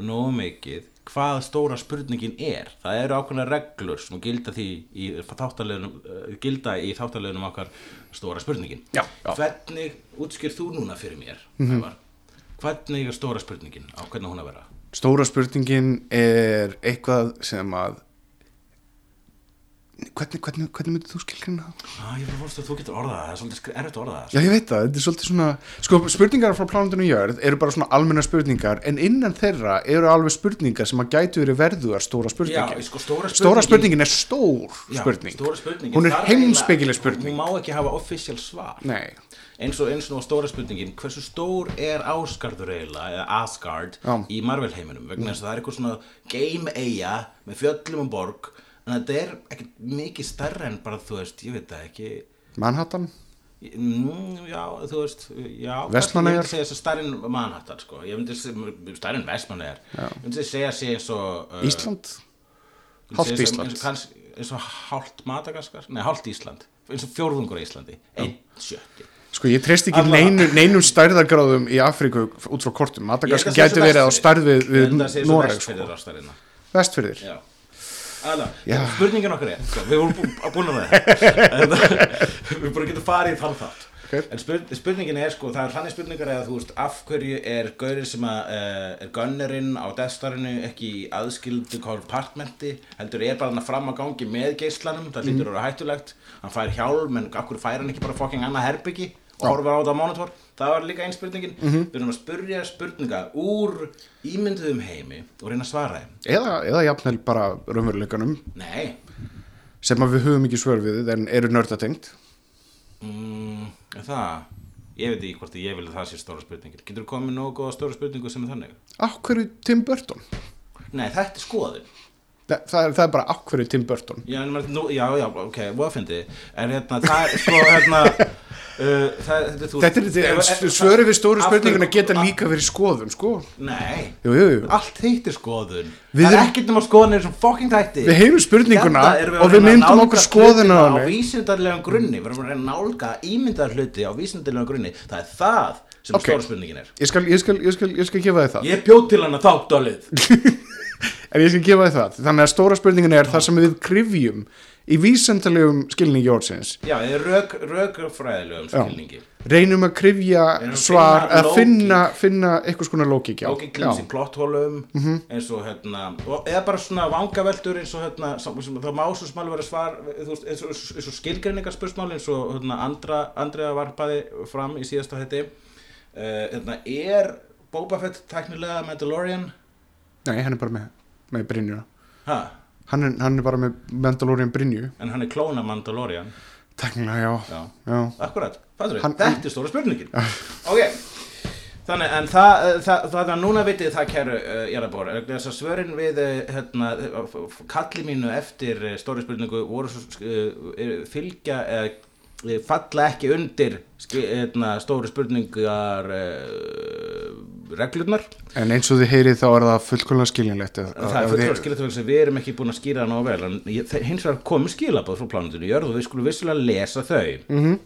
nógu mikið hvað stóra spurningin er. Það eru ákveðna reglur sem gilda því í þáttalegunum gilda í þáttalegunum okkar stóra spurningin. Já, já. hvernig útskýr þú núna fyrir mér mm hvernig er stóra spurningin? Á hvernig hún að vera? Stóra spurningin er eitthvað sem að Hvernig, hvernig, hvernig myndir þú skilgrina það? ah, ég var að þú getur orðað það, það er svolítið erfitt að orða það Já, ég veit það, þetta er svolítið svona Sko, spurningar frá plánundinu jörð eru bara svona almenna spurningar en innan þeirra eru alveg spurningar sem að gætu verið verðugar stóra spurningin Já, sko, stóra Stóra spurningin- spurningin er stór Já, spurning. stóra spurningin Hún er eiginlega- spurning hún má ekki hafa official svar. Nei, eins og eins og stóra spurningin hversu stór er Ásgarður eiginlega eða Asgard Já. í Marvel heiminum? Vegna þess að það er eitthvað svona game eiga með fjöllum og borg en þetta er ekki mikið stærra en bara þú veist, ég veit það ekki. Manhattan? Mm, já, þú veist já, Vestmannaeyjar? ég myndi segja þess að stærri en Manhattan sko. ég myndi segja stærri en Vestmannaeyjar. Ég myndi segja sig eins og uh, Ísland? segi Ísland. eins og, hálft Madagaskar? Nei, hálft Ísland, eins og fjórðungur Íslandi. Einn sjötti. Sko ég treyst ekki neinu, neinum stærðargráðum í Afríku út frá kortum. Madagaskar að sé verið á stærð við, við að svo Noreg vestfyrir sko. Vestfyrðir Spurningin okkar er sko, við vorum bú- búin að það. (laughs) Við bara getum farið þann þátt. Ok. en spur, spurningin er sko það er þannig spurningar eða þú veist af hverju er gaurið sem að uh, er gunnerinn á deathstarinu ekki í aðskildu kompartmenti heldur er bara hann fram að gangi með geislanum það lítur að vera hættulegt. Hann fær hjálm en hverju fær hann ekki bara fokking annað herbyggi og horfir á þetta á monitor það var líka einn spurningin. Við erum að spurja spurninga úr ímynduðum heimi og reyna að svara þeim. Eða, eða jafnvel bara raunveruleikanum. Nei. Sem að við höfum ekki svör við en eru nördatengt Mm, það? Ég veit ekki hvort ég vil að það sé stóra spurningin. Getur þú komið nógu góða stóra spurningu sem er þannig? Á hverju Tim Burton? Nei, þetta er skoðun. Það, það, er, það er bara á hverju Tim Burton? Já, já, já, ok, hvað fyndi En hérna, það er sko, hérna (laughs) uh, það, þetta, er, er svöru við stóru spurninguna geta líka verið skoðun sko. Nei, Jú, jú, jú. Allt heitir skoðun. Við Það er ekkert nema skoðun eins og fucking þætti. Við heyrum spurninguna erum og að við að myndum okkur skoðun á vísindarlegum grunni. Við erum að reyna að nálga ímyndaðar hluti á vísindarlegum grunni. Það er það sem Ok. stóra spurningin er. Ég skal, ég skal, ég skal, ég skal gefa þið það. Ég bjóð til hana þáttalið (laughs) (laughs) En ég skal gefa þið það Þannig að stóra spurningin er það sem við krifjum í vísendalegum skilningi orðsins Já, rök, rökfræðilegum skilningi reynum að krifja Reynum svar að finna, finna eitthvað skona lókík já. Lókik glins í Já. Mhm. plotthólum eins og hérna og, eða bara svona vangaveltur eins og hérna það má svo smal vera svar veist, eins og, og skilgreiningarspursmál eins og hérna andra, andriða varpaði fram í síðasta hætti uh, hérna, er Boba Fett teknilega Mandalorian? Nei, hann er bara með, með Brynjuna Ha? hann er, hann er bara með Mandalorian Brynju. En hann er klóna Mandalorian? Teknilega, já, Já, já. akkurat, fattur Hann- þetta er stóra spurningin. Ok, þannig en það, eh, það, það er núna vitið það kæru uh, Jarabor, þess að svörin við hérna, kalli mínu eftir stóri spurningu voru uh, fylgja eða uh, falla ekki undir ski, hérna, stóri spurningar uh, reglurnar. En eins og þið heyrið þá er það fullkomlega skiljanlegt að- það er að fullur þið- að skilja það sem við erum ekki búin að skýra það nógu vel. En ég- hins vegar komum skilabóð frá plánundinu jörð og við skulum vissulega lesa þau. Mm -hmm.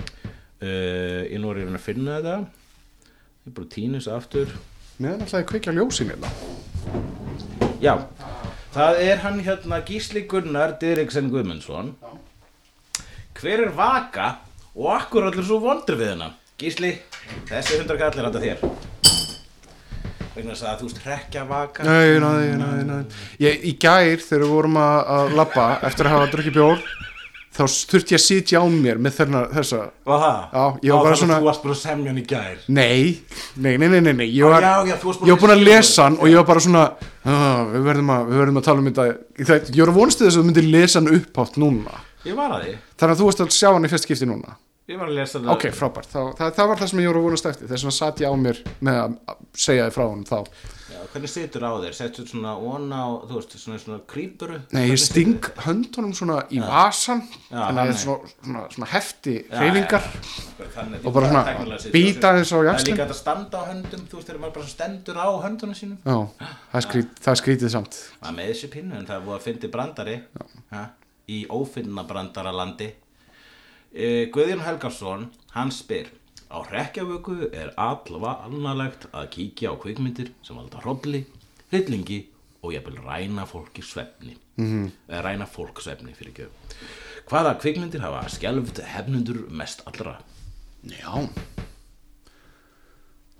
uh, ég nú er ég að finna þetta. Ég er bara þessu aftur. Meðan alltaf að kveikja ljósin hérna. Já, það er hann hérna Gísli Gunnar Diriksen Guðmundsson hver er vaka og akkur allir svo vondur við hennar Gísli, þessi hundra kall er þetta þér. Vegna þess að þú veist hrekja vaka Nei, nei, nei, nei. Ég, Í gær þegar við vorum að, að labba eftir að hafa drukkið bjór þá þurfti ég að sitja á mér með þerna, þessa. Var það? Já, ég var bara svona- Þú varst bara semjan í gær. Nei, nei, nei, nei, nei, nei. Ég, var, Já, já, þú varst búin ég var búin að lesa hann og ég var bara svona ah, við, verðum að, við verðum að tala um þetta. Ég var að vonstu þess að þú myndir lesa hann upphátt núna Ég var að því. Þannig að þú varst að sjá hann í fyrst skipti núna? Ég var að lesa það. Ok, frábært, það, það, það var það sem ég voru vonast eftir. Þess vegna satt ég á mér með að segja þið frá hann þá. Já, hvernig situr á þér? Settur svona ona á, þú veist, svona, svona krýpuru? Nei, ég sting höndunum svona í vasan Þannig að það er svona, svona, svona hefti hreyfingar Og bara svona bíta eins á Það er líka að standa á höndum, þú veist, þegar maður bara stendur á höndunum sínum. Já, það er skrítið samt Í ófinna brandaralandi e, Guðjón Helgarsson, hann spyr Á Rekkjavöku er allva annarlegt að kíkja á kvikmyndir sem valda hrolli, hryllingi og jafnvel ræna fólki svefni. -hmm. eða ræna fólk svefni fyrir ekki hvaða kvikmyndir hafa skjálft hefnundur mest allra? Já.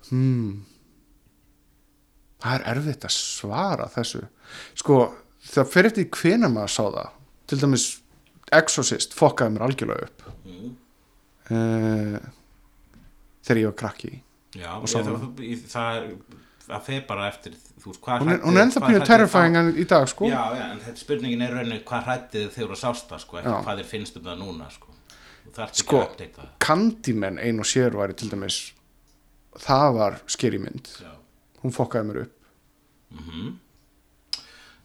Hmm. Það er erfitt að svara þessu. Sko, það fyrir eftir hvenær maður sá það Til dæmis Exorcist fokkaði mér algjörlega upp mm. Þegar ég var krakki já, ég, það, það, það, fer bara eftir þú veist, hvað hræddi- hún er ennþá pínu hræddi terrifying þá- en í dag, sko Já, já, en þetta spurningin er raunin hvað hrættið þegar þú sást það, sko, ekki Já. hvað þér finnst um það núna, sko. Sko, að. Candyman ein og sér væri til dæmis Það var skeri mynd Já. Hún fokkaði mér upp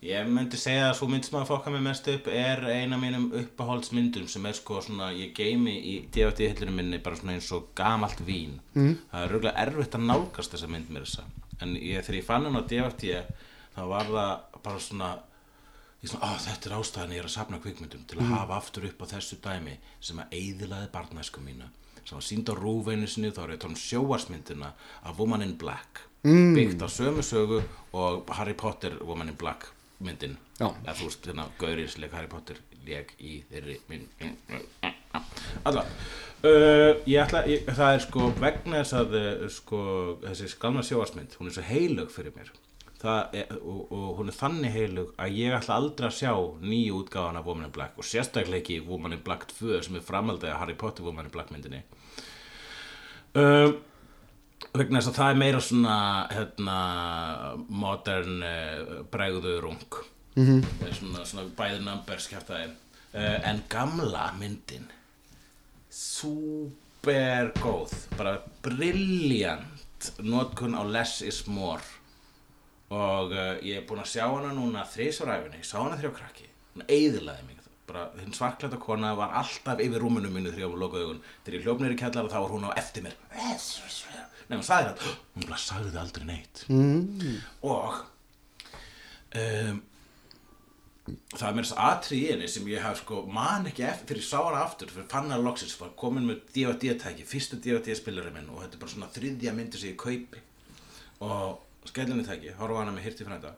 Ég myndi segja að svo mynd sem að fokka mig mest upp er eina mínum uppáhaldsmyndum sem er sko svona, ég geimi í DVD-hillinu minni bara svona eins og gamalt vín. Mm. Það er röglega erfitt að nálgast þessa mynd mér þessa. En ég, þegar ég fann hann á DVD þá var það bara svona ég svona, á þetta er ástæðan ég er að safna kvikmyndum til að hafa aftur upp á þessu dæmi sem að eyðilaði barnæsku mína sem var sínd á rúveinu sinni þá er ég að tala um sjóarsmyndina af Woman in Black mm. byggt á sömu sögu og Harry Potter Woman in Black myndin. Eða þú veist hérna Gaurís leik Harry Potter leik í þeirri mynd. Alla. Uh, ég ætla, ég, það er sko vegna þess að uh, sko þessi gamla sjóarsmynd, hún er svo heilög fyrir mér. Er, og, og hún er þannig heilug að ég ætla aldrei að sjá nýju útgáfan af Woman in Black og sérstaklega ekki Woman in Black 2 sem er framaldið af Harry Potter Woman in Black myndinni. Um, vegna þess að það er meira svona hérna, modern uh, bregðurung mm -hmm. svona, svona bæði numbers kjæftæði uh, en gamla myndin super góð bara brilliant. Notkun á less is more. Og uh, ég er búinn að sjá hana núna þrísaræfinni, ég sá hana þegar ég var krakki. Hún eiðilaði mig. Bara hinn svarklæta kona var alltaf yfir rúminu mínu var lokaði augun. Þegar ég hljóp neyri kjallar og þá var hún á eftir mér Nei, hún sagði það. Hún bara sagði það aldrei neitt. Mm. og um, það er mér þess atrið í henni sem ég haf sko man ekki eftir þegar ég sá hana aftur fyrir fann hana loksins var komin með DVD-tæki fyrstu DVD-spilari minn og þetta er bara svona þriðja myndi sem ég kaupi. Og skellinni tæki, horfa hana með hirti frænda.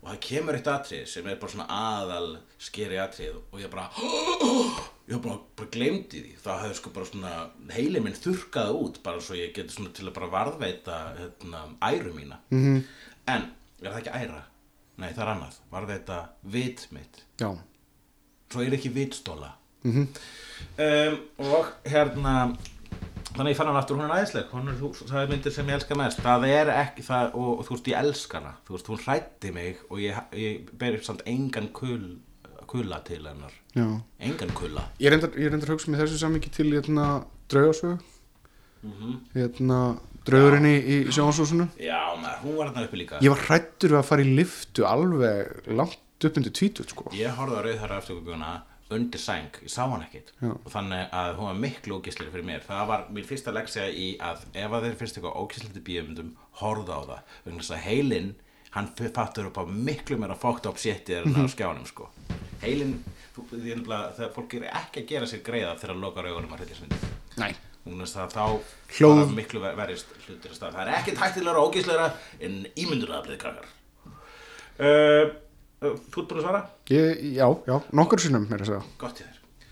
Og það kemur eitt atrið sem er bara svona aðal skeri atrið og ég bara (gasps) (gasps) ég bara, bara glemdi því. Það hefði sko bara svona heili minn þurrkað út bara svo ég geti svona til að bara varðveita hérna, æru mína. -hmm. en er það ekki æra? Nei, það er annað, varðveita vit mitt. Já, svo er ekki vitstóla. Mm um, og hérna þannig ég fann hann aftur, hún er æðisleg. Hún er, þú, það er myndir sem ég elska mest. Það er ekki það, og, og þú veist, ég elska hana. Þú veist, hún hrætti mig og ég, ég ber samt engan kul kulla til hennar, já. Engan kulla. Ég reyndar, ég reyndar að hugsa með þessu samingi til hérna draugasögu. Hérna draugurinn í, í sjónvarsúsinu já, maður, hún var þarna uppi líka. Ég var hrættur við að fara í liftu alveg langt upp undir tvítut sko. Ég horfði á rauðhæra afturgönguna undir sæng, ég sá hann ekkit Já. og þannig að hún var miklu ógislir fyrir mér. Það var mín fyrsta leksja í að ef að þeir finnst eitthvað ógisliti bíumundum horfða á það, vegna þess að heilinn hann fattur upp á miklu meira fókt á sétti en á skjánum sko heilinn, þú, því nefnilega þegar fólk er ekki að gera sér greiða þegar að loka raugunum að hryllismyndi Nei Hún veist að þá Hljóð- fara miklu ver- verjast hlutir að stað. Það er ekkert hættilegra og ógíslegra en ímyndunaraflið krakkar. Uh, uh, þú ert búin að svara? ég, Já, já, nokkur sinnum mér að segja Gott ég þér.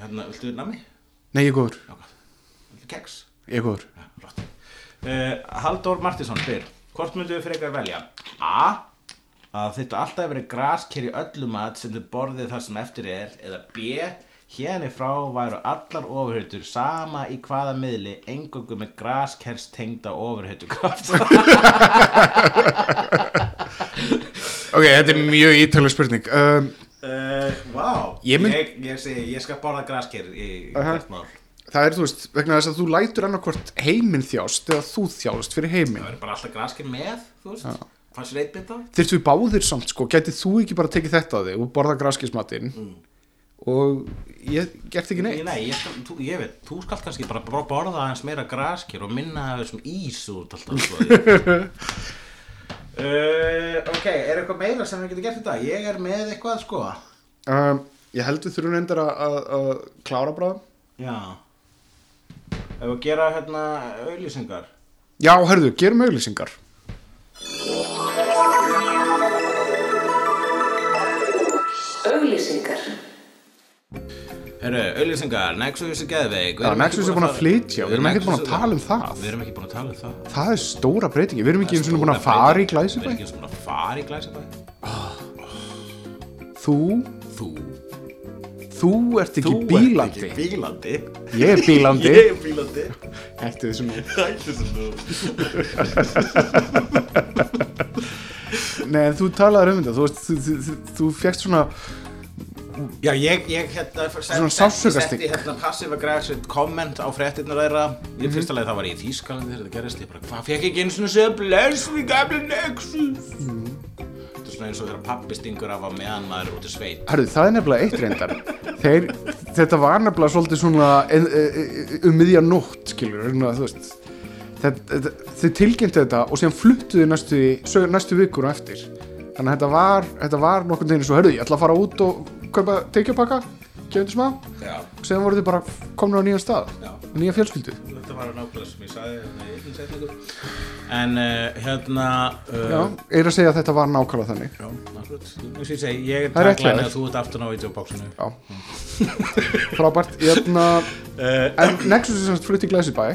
Hérna, viltu nammi? Nei, ég er góður. Viltu keks? ég er góður flott. Uh, Halldór Martinsson spyr, hvort myndu við frekar velja? A. Að þetta alltaf verið grasker í öllum mat sem þið borðið þar sem eftir er eða B. Hérni frá væru allar ofurhutur sama í hvaða miðli engöngu með graskers tengda ofurhutukraft. (laughs) Ok, þetta er mjög ítalega spurning um, uh, Vá, Ég ég, mynd- ég, ég, ég skal borða grasker í hvert mál. Það er, þú veist, vegna þess að þú lætur annarkvort heiminn þjást eða þú þjást fyrir heiminn. Það verður bara alltaf grasker með, þú veist, fannst sér eitt bita? Þyrftu við báðir samt, sko, gætið þú ekki bara tekið þetta á þig og borða graskismatinn og ég gert ekki Nei, neitt. Nei, ég, skal, þú, ég veit, þú skalt kannski bara bor- borða aðeins meira graskir og minna af þessum ís út alltaf uh, (laughs) Ok, er eitthvað meira sem við getum gert þetta? Ég er með eitthvað sko. Um, Ég held við þurfum reyndar að klára bráðum. Já Ef við gera hérna auðlýsingar Já, herðu, gerum auðlýsingar Auðlýsingar Herru, auðlýsingar, Nexus er geðveik. Já, Nexus er búin að flytja, við erum ekkert búin að tala um það. Við erum ekki búin að tala um það. Það er stóra breytingi, við erum ekki eins og búin að fara í glæsibæ. Við erum ekki eins og búin að fara í glæsibæ. Þú? Þú? Þú ert ekki Þú bílandi. ert ekki bílandi. Ég er bílandi. (laughs) Ég er bílandi. Hættu þessu nú. (laughs) Hættu þessu nú. (laughs) Nei, en þú talaður um þetta. Þú, þú, þú, þú, þú fegst svona Já, ég, ég hérna Svona setti, sársaukastig. setti hérna passive aggressive comment á fréttinnar þeirra. Mhm. Ég fyrsta leið það var í Þýskalandi þegar þetta gerist Ég bara, hvað fekk ekki eins og bless við gamle Nexus? Mhm. Svona eins og þegar pappi stingur af á meðan maður er út í sveit. Herru, það er nefnilega eitt reyndar. Þeir, Þetta var nefnilega svolítið svona en, e, e, um miðja nótt skilur, svona, þú veist. Þið tilkynntu þetta og síðan fluttuðu næstu, næstu vikur á eftir. Þannig að þetta var, þetta var nokkurn veginn svo, herru, ég ætla að fara út og kaupa teikjapakka, kemur smá. Já, og síðan voru þið bara komin á nýjan stað. Nýja fjölskyldu. Þetta var nákvæmlega sem ég sagði hérna En uh, hérna uh, Já, ég er að segja að þetta var nákvæmlega þannig. Já, nákvæmlega segi, ég er þér. að þú ert aftan á videobóksinu Já. Frábært, ég ætla En Nexus er flutt í Glæsibæ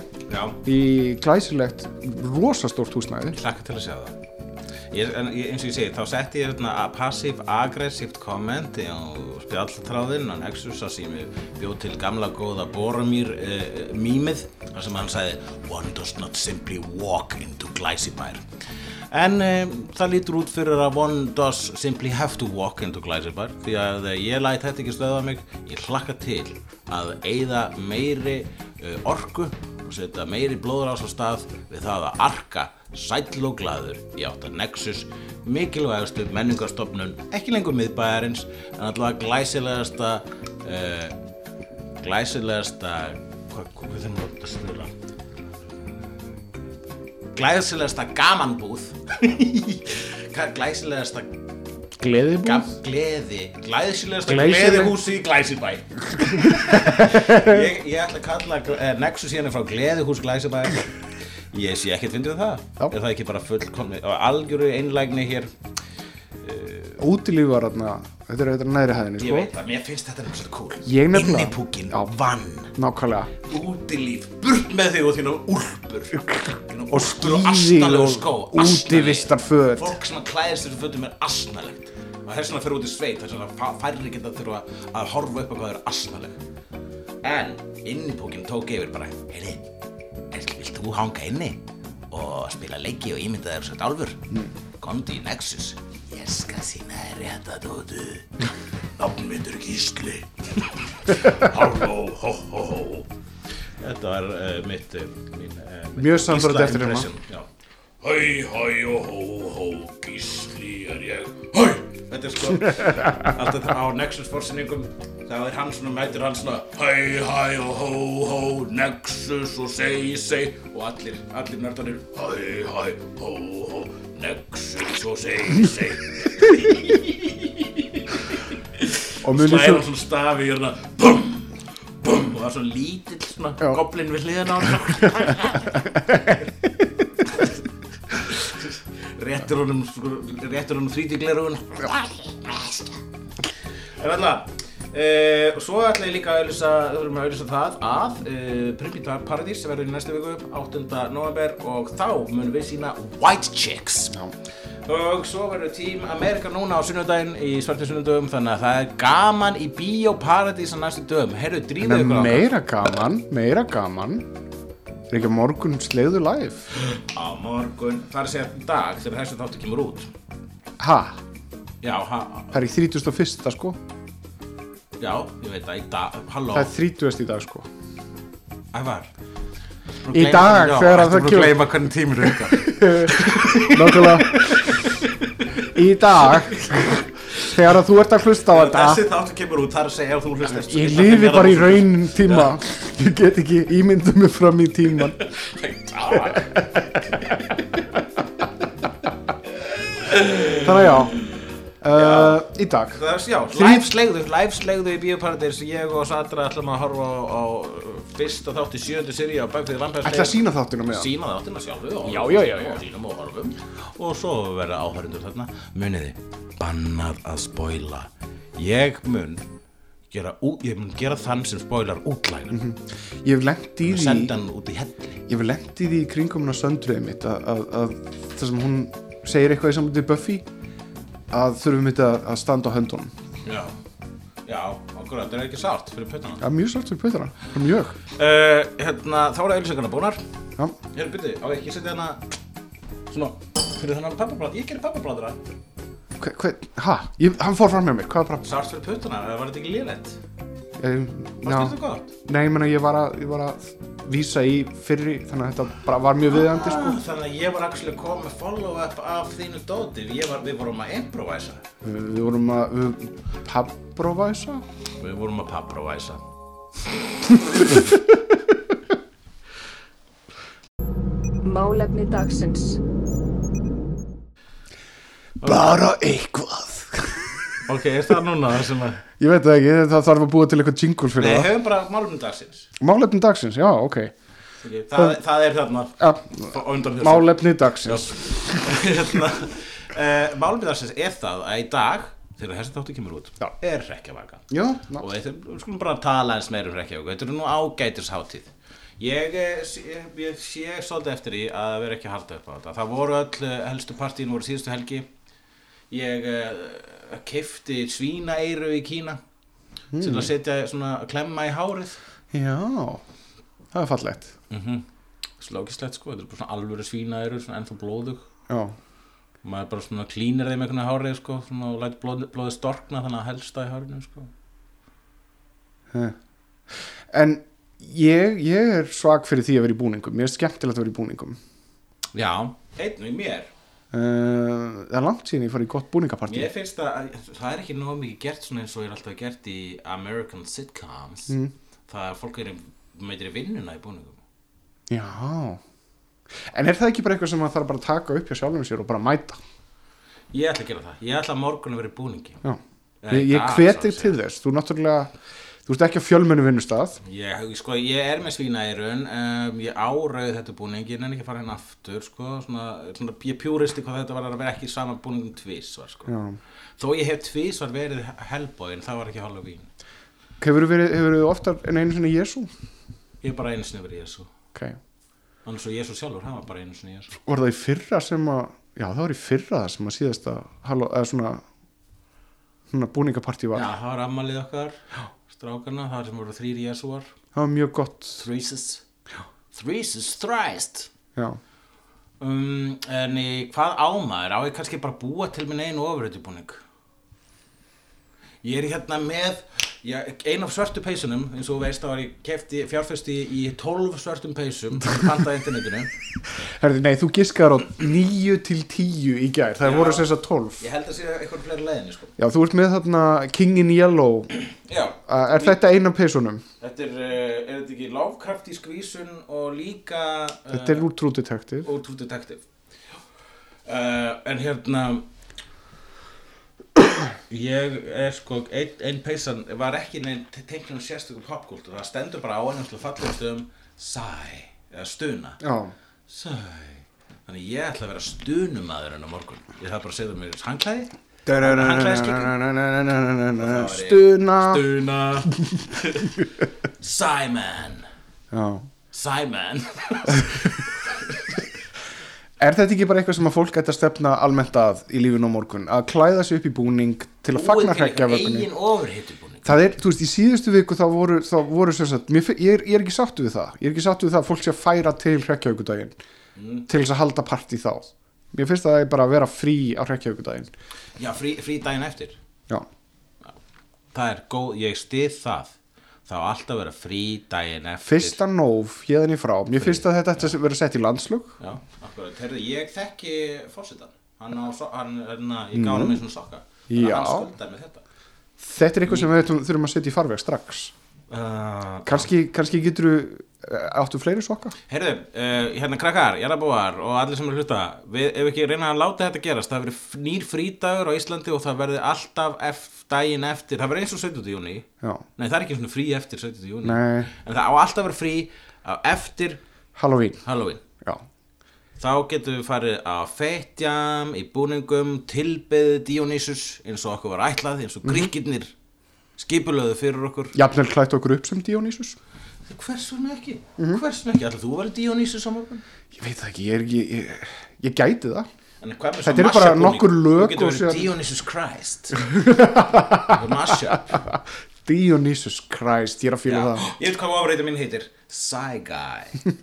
í glæsilegt rosastórt húsnæði. Hlakka til að sjá það ég, eins og ég segi, þá setti ég að passive-aggressivt comment á spjalltráðinn á Nexus að sem bjóð til gamla góða Boromir uh, mýmið þar sem hann sagði One does not simply walk into Glæsibær En um, það lítur út fyrir að one does simply have to walk into Glæsibær því að eh, ég læt þetta ekki stöða mig ég hlakka til að eyða meiri uh, orku og setja meiri blóðrás á stað við það að arka sæll og glaður í átt að Nexus mikilvægastu menningarstofnun ekki lengur miðbæjarins en allavega glæsilegasta uh, glæsilegasta hvað hva, hva þeim að spila? Glæsilegasta gamanbúð. (laughs) Glæsilegasta Gleðibúð? gam, gleði glæsilegasta Glæsileg- gleðihúsi í Glæsibæ. (laughs) Ég, ég ætla að kalla uh, Nexus hérna frá gleðihús Glæsibæ ég sé ekkert fyndið um það. Já. er það ekki bara fullkomni og algjöru einlægni hér? Útilíf var þarna Þetta er neðri hæðinni ég sko. veit það, mér finnst þetta svo cool Ég nefnilega- innipúkin, Já. vann. Nákvæmlega. Útilíf, burt með þig og þínu úlpur. Þína Og asnalegu og asnalegir. útivistarföt. fólk sem að klæðir sér fötum er asnalegt. Og þess vegna fyrir út í sveit þess vegna fa- færri geta þurfa að horfa upp á hvað þau eru asnaleg en innipúkin tók yfir bara heyri, vilt þú hanga inni og spila leiki og ímynda þér svo álfur mm. komdu í Nexus. Ég skal sína þér rétt að dótu nafn mitt er Gísli. (laughs) Halló, hó, hó, hó þetta var uh, mitt uh, mín, uh, Mjög sannfærandi Gísla eftirherma. Hæ, hæ og hó, hó, gísli er ég. Hæ! Þetta er sko Alltaf það á Nexus fórsyningum þá er hann svona, mætir hann svona Hæ, hæ og hó, hó, Nexus og segi, segi. Og allir, allir nördanir Hæ, hæ, hó, hó, Nexus og segi, segi. Og munið svo hann svona stafi hérna Bum, bum og það er svona lítill svona goblin við hliðina á hann (laughs) réttur honum réttur honum þrítiglerugun en alltaf Uh, og svo ætla ég líka að auðvisa, það að uh, Pripita Paradís verður í næstu viku 8. november og þá munum við sína White Chicks Já. og svo verður Team America núna á sunnudaginn í svartu sunnudögum þannig að það er gaman í Bíó Paradís á næstu dögum heyrðu, drífið Með ykkur á meira gaman, meira gaman Er ekki morgun slegðu live? á morgun það er að segja dag þegar þessu þáttu kemur út Ha? já, ha, Það er í 31. sko já, ég veit það í dag halló, Það er 30. í dag sko ævar Í dag, þegar að það kemur kemur- gleyma hvernig tímur er ykkar (laughs) Nákvæmlega Í dag Þegar að þú ert að hlusta á þetta. Þessi þáttu kemur út þar að segja ef þú hlustast Ég lifi bara í raunin tíma. Ég get ekki ímyndað mig fram í tíman Þannig að já. Uh, Í dag. Live slegðu, í Bíóparadís. Ég og Sandra ætlum að horfa á, á fyrsta þátt í sjöndu seri á Bakfið Vampærs Ætla að sína þáttinu með það sína þáttina sjálfu og Já, já, já, já. og sínum og horfum og svo verða áhörindur þarna. Muniði, bannað að spoila. Ég mun gera, ú- ég mun gera þann sem spoilar útlægin Ég hef lent í því senda hann út í helli. Ég hef lent í því í kringum hana söndruðið mitt að, að, að það sem hún segir eitthvað í við Buffy að þurfum mitt að, að standa á höndunum. Já, já, okkur þetta er ekki sárt fyrir puttana. Það er mjög sátt fyrir puttana, það er mjög. Uh, hérna, þá eru auðlýsingarna búnar. Já, Hérna, byrju, á ekki að setja hana svona, fyrir þennan pappablad ég gerir pappabladra, hva, hva, ha, ég, hann fór fram með mér, hvað er bara sárt fyrir puttana það var þetta ekki lélegt, um, Já, þetta gott? Nei, ég meina ég var að, ég var að vísa í fyrri, þannig að þetta bara var mjög viðandi sko. Ah, þannig að ég var actually að koma með follow-up af þínu dóti Ég var, við vorum að improvisa. Við við vorum að við, pabrovæsa Við vorum að papprovisa Málefni dagsins. Bara eitthvað Ok, er það núna það sem að Ég veit það ekki, það þarf að búa til eitthvað jingle Nei, fyrir það höfum bara málumni dagsins. Málefni dagsins, já, ok. Okay, það, það er þarna ja. Málefni dagsins. (laughs) Hérna, uh, Málumni dagsins er það að í dag þegar þessi þáttu kemur út Já. er rekkjavaka Já, og við skulum bara tala eins meira um rekkjavaka þetta er nú ágætishátíð. Ég, eh, sé- ég sé svolítið eftir því að vera ekki að halda upp á þetta. Það voru öll eh, helstu partíin voru síðustu helgi ég uh, kefti svínaeiru í Kína til að setja svona klemma í hárið. Já Það er fallegt. Mm slókislegt sko, þetta er bara svona alvöru svínaeiru ennþá blóðug. Já, maður bara svona klínir þeim einhvern veginn hárið sko, svona, og læt blóð, blóðið storkna þannig að helsta í hárinu sko. en ég, ég er svag fyrir því að vera í búningum. Mér er skemmtilegt að vera í búningum. Já, einn og í mér Það er langt síðan ég fór í gott búningapartí. Mér finnst að það er ekki nóg mikið gert svona eins og er alltaf gert í American sitcoms. Mm. það er fólk meitir í vinnuna í búningum. Já. En er það ekki bara eitthvað sem maður þarf bara að taka upp hjá sjálfum sér og bara mæta? Ég ætla að gera það, ég ætla að morgun að vera í búningi. Já. Ég, ég hveti til þess, þú náttúrulega Þú ert ekki á fjölmennu vinnustað. Ég, sko, ég er með svínaeirun um, ég árauð þetta búning ég nenni ekki að fara hérna aftur sko, svona, svona, ég pjúristi hvað þetta var að vera ekki sama búningum tvís var, sko. Já. Þó ég hef tvís var verið Hellboy en það var ekki Halloween. Hefur verið oftar en einu sinni Jésu? ég er bara einu sinni verið Jésu Ok. Annars og Jésu sjálfur, hann var bara einu sinni Jésu Var það í fyrra sem að Já, það var í fyrra það sem að síðasta halló, eða svona svona búningapartí var? Já, það var ammalið okkar strákarna, það sem voru þrýr Jésúar Það var mjög gott. Threeses Threeses thrice Já. Um, En í hvað ámaður á ég kannski bara búa til minn einu ofuröðubúning Ég er hérna með já, ein af svörtu peysunum eins og veist þá var ég kefti fjárfesti í 12 svörtum peysum pantaði internetinu. (laughs) Herði, nei, þú giskar á 9 til 10 í gær. Það Já. voru þess að 12 Ég held að sé eitthvað fleiri leiðinni sko. Já, þú ert með þarna King in Yellow. Já, Er þetta eina peysunum? þetta er, uh, er þetta ekki Lovecraft í skvísun og líka Þetta er úr True Detective og True Detective uh, en hérna ég er sko einn ein peysan var ekki neinn tenglum sérstökum popkultur það stendur bara á ennum fallegum stöðum sæ, eða stuna. Já. Sæ. Þannig ég ætla að vera stunumæður en á morgun. Ég þarf bara að segja mér hangklæði Handklæðaskikku. Stuna stuna Simon Simon Er þetta ekki bara eitthvað sem að fólk ætti að stefna almennt að í lífinu á morgun? Að klæða sig upp í búning til að fagna ofurhittubúning Það er, þú veist, í síðustu viku þá voru, þá voru sem sagt, mér, ég, er, ég er ekki sáttu við það. Ég er ekki sáttu við það að fólk sé að færa til hrekkjavökudaginn til þess að halda partí þá. Mér finnst það bara að vera frí á hrekkjavökudaginn. já, frí, frí daginn eftir Já, það er góð, ég stið það þá alltaf vera frí daginn eftir fyrsta nóf hérðan í frá. Mér finnst að þetta ætti að vera sett í landslög. já, akkurat, heyrðu, ég þekki fórsetan hann á, so- hann, hérna, ég gáði mm. svona sokka hann skuldar með þetta Þetta er eitthvað sem við þurfum að setja í farveg strax. Uh, Kanski, kannski getur áttu fleiri sokka? heyrðu, uh, hérna krakkar, jarðabúar og allir sem eru hluta við, ef ekki reyna að láta þetta gerast það verður nýr frídagur á Íslandi og það verður alltaf ef, daginn eftir það verður eins og 17. júni Já. nei, það er ekki svona frí eftir 17. júni Nei, en það á alltaf vera frí eftir Halloween. Halloween Já. Þá getum við farið á fettjam, í búningum, tilbeðið Dionysus eins og okkur var ætlað, eins og Mhm. gríkirnir skipulöðu fyrir okkur. Jafnvel klætt okkur upp sem Dionysus. Hvers vegna ekki, Mhm. hvers vegna ekki? Ætla þú að vera Dionysus á morgun? Ég veit það ekki, ég er ekki Ég, ég gæti það. Þetta eru bara nokkur lög Þú getur verið síðan- Dionysus Christ. (laughs) Dionysus Christ, ég er að fíla Já, það. Ég veit hvað ofreita mín heitir. Guy (laughs)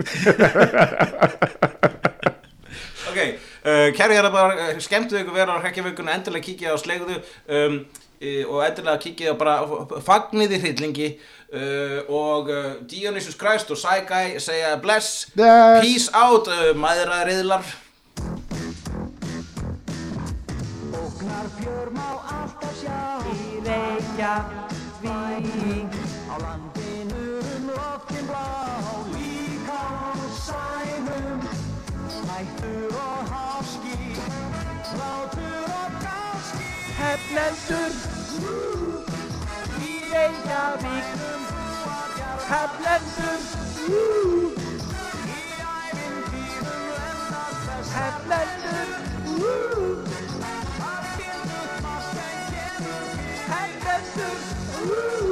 Ok, uh, kæri hérna bara uh, skemmtu ykkur vera á hrekkjavíkuna endilega kíkja á slegðu. Um, uh, og endilega kíkja á bara fagniði hryllingi uh, og uh, Dionysus Christ og Guy segja bless, Bless. peace out uh, mæðraðriðlar Ógnar fjör má alltaf sjá Í Reykjavík. Á landinu um loftin blá Líka á sænum. Hættur og háski Látur og gáski Hefnendur í Reykjavík Hefnendur í æfintýrum lennast Hefnendur að getur maður en getur Hefnendur